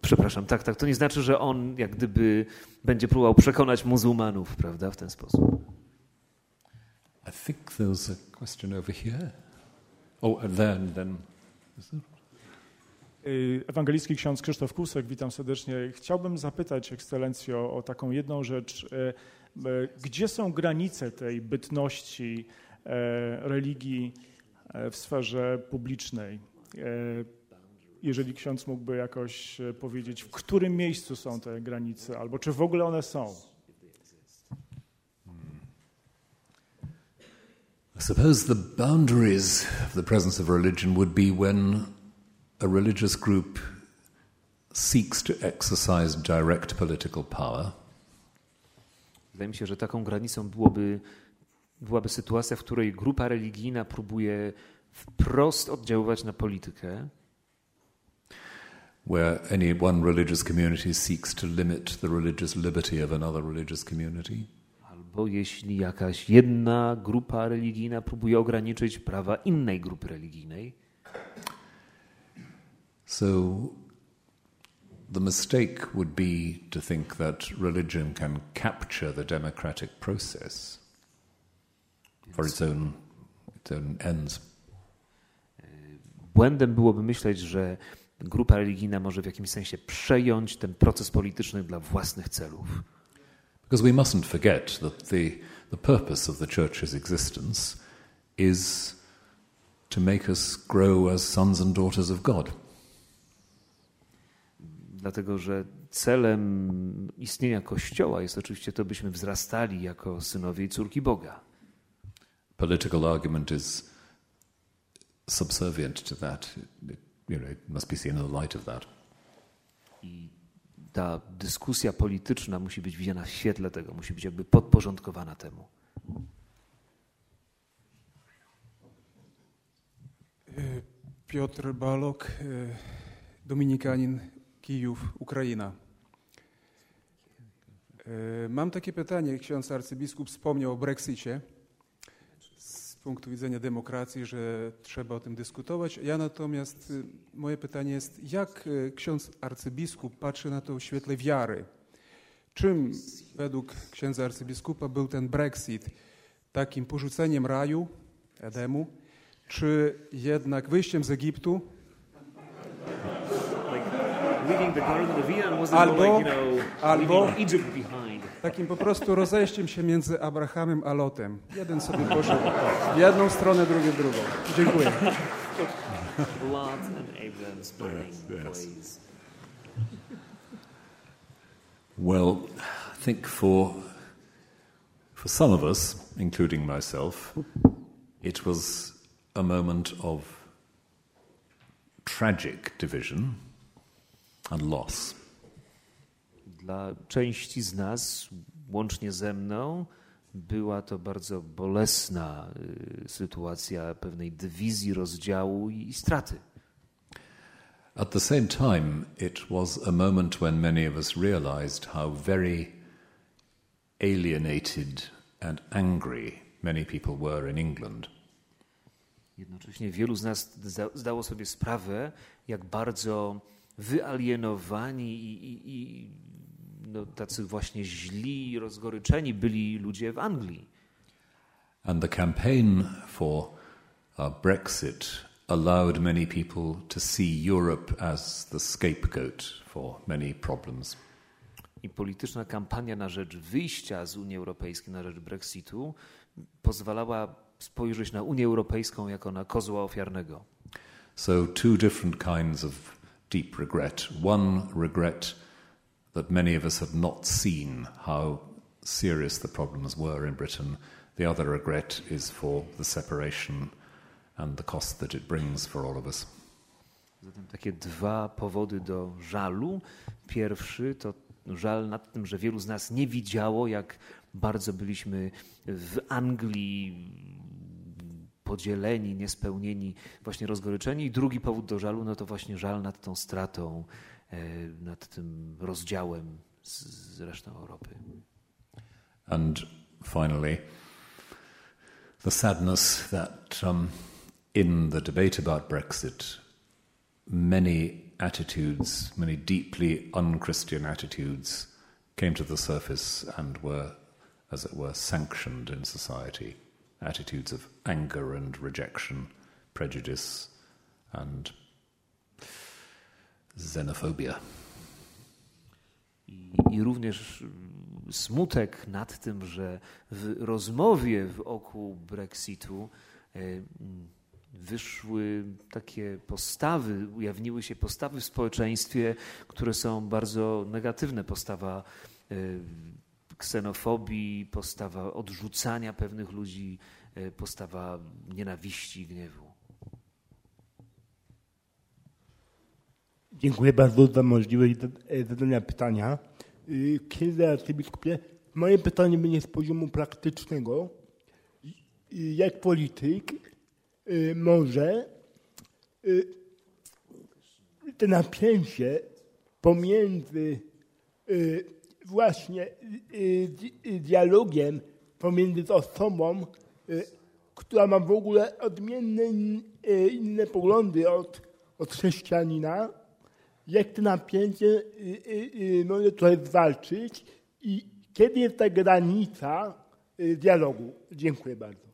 przepraszam, tak, tak. To nie znaczy, że on jak gdyby będzie próbował przekonać muzułmanów, prawda, w ten sposób. I think there's a question over here. Oh, and then, then. Y, ewangelicki ksiądz Krzysztof Kusek, witam serdecznie. Chciałbym zapytać ekscelencjo o taką jedną rzecz. Y, gdzie są granice tej bytności religii w sferze publicznej? Jeżeli ksiądz mógłby jakoś powiedzieć, w którym miejscu są te granice, albo czy w ogóle one są? I suppose the boundaries of the presence of religion would be when a religious group seeks to exercise direct political power. Wydaje mi się, że taką granicą byłoby, byłaby sytuacja, w której grupa religijna próbuje wprost oddziaływać na politykę. Where any one religious community seeks to limit the religious liberty of another religious community. Albo jeśli jakaś jedna grupa religijna próbuje ograniczyć prawa innej grupy religijnej. So the mistake would be to think that religion can capture the democratic process for its own, its own ends. Błędem byłoby myśleć, że grupa religijna może w jakimś sensie przejąć ten proces polityczny dla własnych celów. Because we mustn't forget that the, the purpose of the church's existence is to make us grow as sons and daughters of God dlatego że celem istnienia Kościoła jest oczywiście to, byśmy wzrastali jako synowie i córki Boga. Political argument is subservient to that. It, you know, it must be seen in the light of that. I ta dyskusja polityczna musi być widziana w świetle tego, musi być jakby podporządkowana temu. Piotr Balok, dominikanin Kijów, Ukraina. E, mam takie pytanie. Ksiądz arcybiskup wspomniał o Brexicie z punktu widzenia demokracji, że trzeba o tym dyskutować. Ja natomiast, y, moje pytanie jest, jak y, ksiądz arcybiskup patrzy na to w świetle wiary? Czym według księdza arcybiskupa był ten Brexit? Takim porzuceniem raju, Edemu, czy jednak wyjściem z Egiptu, leaving the Garden of Eden was albo, like, you know, albo Egypt behind. takim po prostu rozejściem się między Abrahamem a Lotem. Jeden sobie poszedł w jedną stronę, drugi w drugą. Dziękuję. Lot and Abraham's burning yes, Well, I think for for some of us, including myself, it was a moment of tragic division and loss. Dla części z nas, łącznie ze mną, była to bardzo bolesna y, sytuacja pewnej dywizji, rozdziału i, i straty. At the same time, it was a moment when many of us realized how very alienated and angry many people were in England. Jednocześnie wielu z nas zdało sobie sprawę, jak bardzo wyalienowani i, i, i no, tacy właśnie źli, rozgoryczeni byli ludzie w Anglii. And the campaign for uh, Brexit allowed many people to see Europe as the scapegoat for many problems. I polityczna kampania na rzecz wyjścia z Unii Europejskiej, na rzecz Brexitu, pozwalała spojrzeć na Unię Europejską jako na kozła ofiarnego. So, two different kinds of deep regret. One regret that many of us had not seen how serious the problems were in Britain. The other regret is for the separation and the cost that it brings for all of us. Zatem takie dwa powody do żalu. Pierwszy to żal nad tym, że wielu z nas nie widziało, jak bardzo byliśmy w Anglii podzieleni, niespełnieni, właśnie rozgoryczeni. I drugi powód do żalu, no to właśnie żal nad tą stratą, e, nad tym rozdziałem z, resztą Europy. And finally, the sadness that um, in the debate about Brexit, many attitudes, many deeply unchristian attitudes, came to the surface and were, as it were, sanctioned in society. Attitudes of anger and rejection, prejudice, and xenophobia. I, I również smutek nad tym, że w rozmowie wokół Brexitu e, wyszły takie postawy, ujawniły się postawy w społeczeństwie, które są bardzo negatywne. Postawa e, ksenofobii, postawa odrzucania pewnych ludzi, postawa nienawiści i gniewu. Dziękuję bardzo za możliwość zadania pytania. Księdze arcybiskupie, moje pytanie będzie z poziomu praktycznego. Jak polityk może to napięcie pomiędzy właśnie dialogiem pomiędzy osobą, która ma w ogóle odmienne inne poglądy od, od chrześcijanina, jak to napięcie może tutaj zwalczyć i kiedy jest ta granica dialogu. Dziękuję bardzo.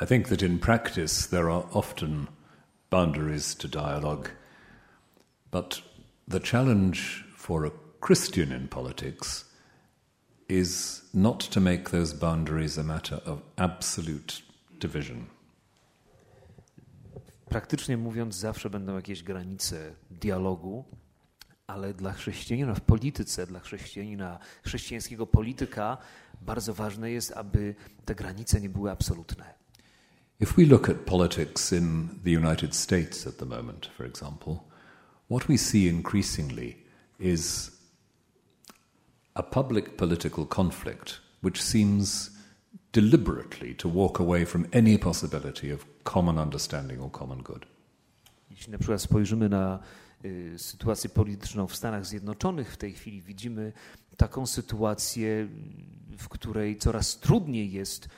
I think that in practice there are often boundaries to dialogue, but the challenge for a Christian in politics is not to make those boundaries a matter of absolute division. Praktycznie mówiąc, zawsze będą jakieś granice dialogu, ale dla chrześcijanina w polityce, dla chrześcijanina, chrześcijańskiego polityka bardzo ważne jest, aby te granice nie były absolutne. If we look at politics in the United States at the moment, for example, what we see increasingly is a public political conflict which seems deliberately to walk away from any possibility of common understanding or common good. Jeśli na przykład spojrzymy na y, sytuację polityczną w Stanach Zjednoczonych w tej chwili, widzimy taką sytuację, w której coraz trudniej jest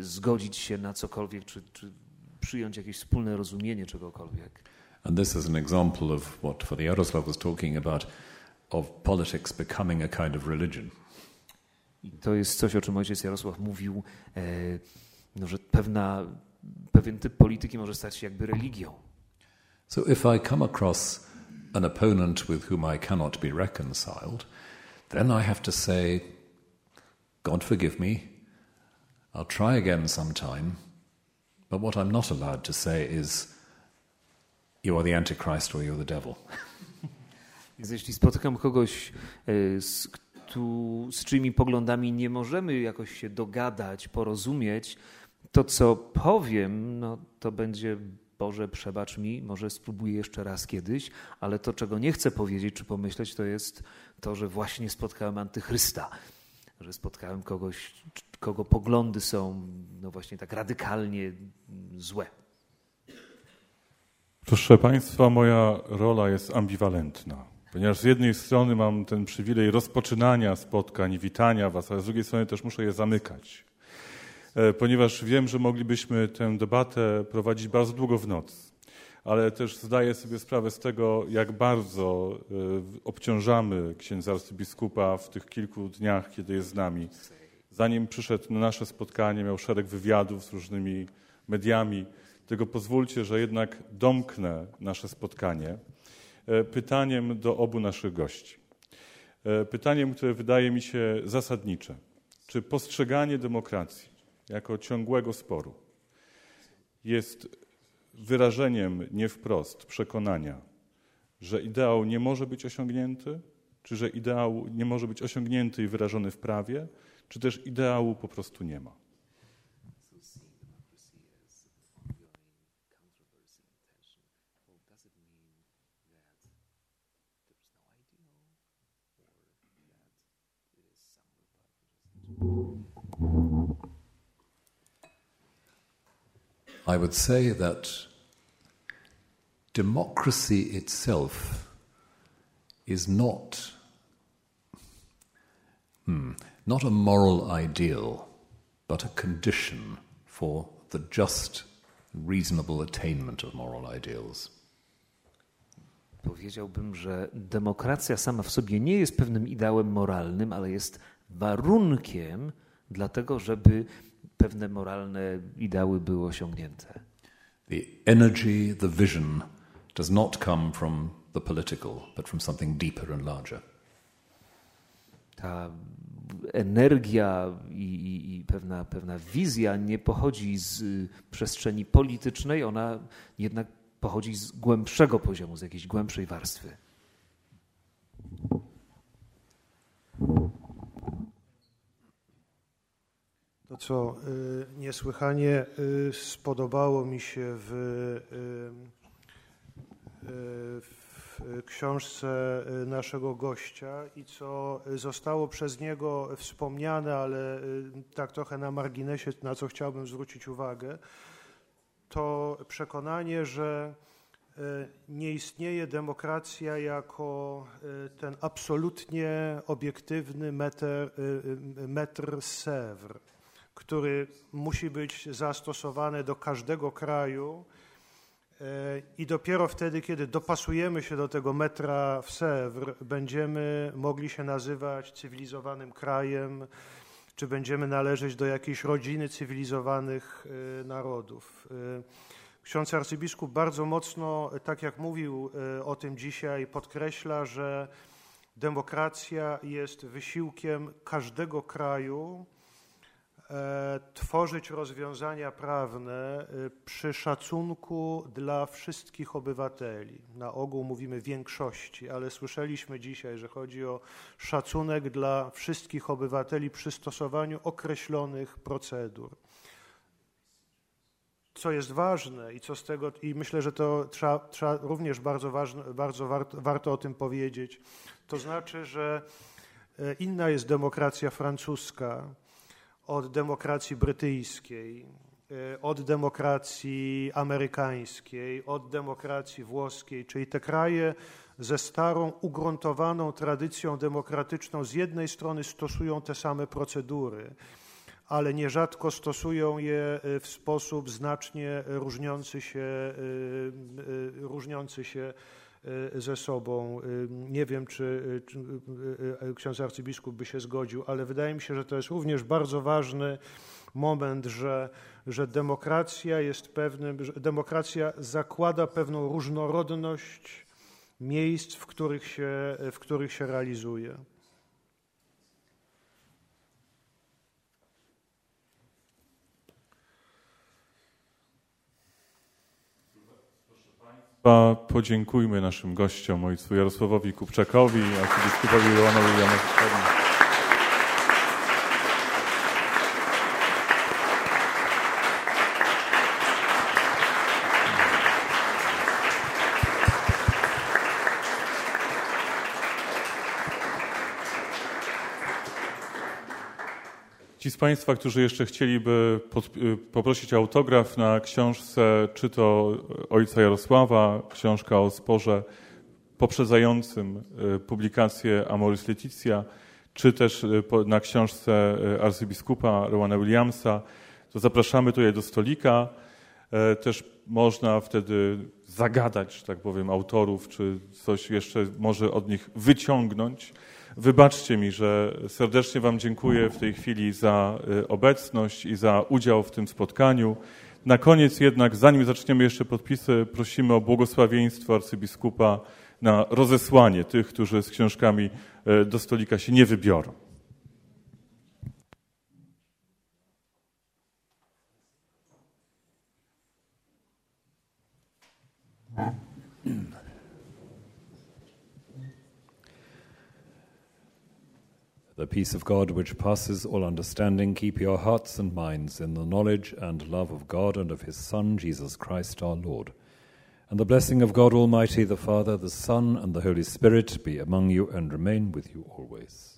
zgodzić się na cokolwiek, czy, czy przyjąć jakieś wspólne rozumienie czegokolwiek. And this is an example of what Father Jaroslav was talking about of politics becoming a kind of religion. I to jest coś, o czym ojciec Jarosław mówił, e, no, że pewna, pewien typ polityki może stać się jakby religią. So if I come across an opponent with whom I cannot be reconciled, then I have to say, God forgive me, I'll try again sometime. But what I'm not allowed to say is, you are the Antichrist or you're the devil. Więc jeśli spotykam kogoś, e, z, tu, z czyimi poglądami nie możemy jakoś się dogadać, porozumieć, to co powiem, no, to będzie Boże, przebacz mi, może spróbuję jeszcze raz kiedyś, ale to, czego nie chcę powiedzieć czy pomyśleć, to jest to, że właśnie spotkałem antychrysta, że spotkałem kogoś, kogo poglądy są no właśnie tak radykalnie złe. Proszę Państwa, moja rola jest ambiwalentna, ponieważ z jednej strony mam ten przywilej rozpoczynania spotkań, witania Was, ale z drugiej strony też muszę je zamykać. E, ponieważ wiem, że moglibyśmy tę debatę prowadzić bardzo długo w nocy, ale też zdaję sobie sprawę z tego, jak bardzo e, obciążamy księdza arcybiskupa w tych kilku dniach, kiedy jest z nami. Zanim przyszedł na nasze spotkanie, miał szereg wywiadów z różnymi mediami. Tego pozwólcie, że jednak domknę nasze spotkanie e, pytaniem do obu naszych gości. Pytaniem, które wydaje mi się zasadnicze. Czy postrzeganie demokracji jako ciągłego sporu jest wyrażeniem nie wprost przekonania, że ideał nie może być osiągnięty, czy że ideał nie może być osiągnięty i wyrażony w prawie, czy też ideału po prostu nie ma. I would say that democracy itself is not, hmm, not a moral ideal, but a condition for the just, reasonable attainment of moral ideals. Powiedziałbym, że demokracja sama w sobie nie jest pewnym ideałem moralnym, ale jest warunkiem dla tego, żeby pewne moralne ideały były osiągnięte. The energy, the vision does not come from the political, but from something deeper and larger. Ta energia i, i, i, pewna, pewna wizja nie pochodzi z przestrzeni politycznej, ona jednak pochodzi z głębszego poziomu, z jakiejś głębszej warstwy. To, co y, niesłychanie y, spodobało mi się w, y, w książce naszego gościa i co zostało przez niego wspomniane, ale tak trochę na marginesie, na co chciałbym zwrócić uwagę, to przekonanie, że nie istnieje demokracja jako ten absolutnie obiektywny metr, metr Sèvres który musi być zastosowany do każdego kraju i dopiero wtedy, kiedy dopasujemy się do tego metra w Sèvres, będziemy mogli się nazywać cywilizowanym krajem, czy będziemy należeć do jakiejś rodziny cywilizowanych e, narodów. E, ksiądz arcybiskup bardzo mocno, tak jak mówił o tym dzisiaj, podkreśla, że demokracja jest wysiłkiem każdego kraju, tworzyć rozwiązania prawne e, przy szacunku dla wszystkich obywateli. Na ogół mówimy większości, ale słyszeliśmy dzisiaj, że chodzi o szacunek dla wszystkich obywateli przy stosowaniu określonych procedur. Co jest ważne i co z tego, i myślę, że to trzeba, trzeba również bardzo, ważne, bardzo warto, warto o tym powiedzieć, to znaczy, że e, inna jest demokracja francuska, od demokracji brytyjskiej, e, od demokracji amerykańskiej, od demokracji włoskiej, czyli te kraje ze starą, ugruntowaną tradycją demokratyczną z jednej strony stosują te same procedury, ale nierzadko stosują je e, w sposób znacznie różniący się, e, różniący się ze sobą. E, nie wiem, czy, czy e, ksiądz arcybiskup by się zgodził, ale wydaje mi się, że to jest również bardzo ważny moment, że, że demokracja jest pewnym, demokracja zakłada pewną różnorodność miejsc, w których się, w których się realizuje. Podziękujmy naszym gościom, ojcu Jarosławowi Kupczakowi, arcybiskupowi Joanowi Janowskiemu. Państwa, którzy jeszcze chcieliby y, poprosić autograf na książce, czy to ojca Jarosława, książka o sporze poprzedzającym y, publikację Amoris Leticia, czy też y, na książce arcybiskupa Rowana Williamsa, to zapraszamy tutaj do stolika. E, też można wtedy zagadać, że tak powiem, autorów, czy coś jeszcze może od nich wyciągnąć. Wybaczcie mi, że serdecznie Wam dziękuję w tej chwili za y, obecność i za udział w tym spotkaniu. Na koniec jednak, zanim zaczniemy jeszcze podpisy, prosimy o błogosławieństwo arcybiskupa na rozesłanie tych, którzy z książkami y, do stolika się nie wybiorą. The peace of God, which passes all understanding, keep your hearts and minds in the knowledge and love of God and of His Son, Jesus Christ our Lord. And the blessing of God Almighty, the Father, the Son, and the Holy Spirit be among you and remain with you always.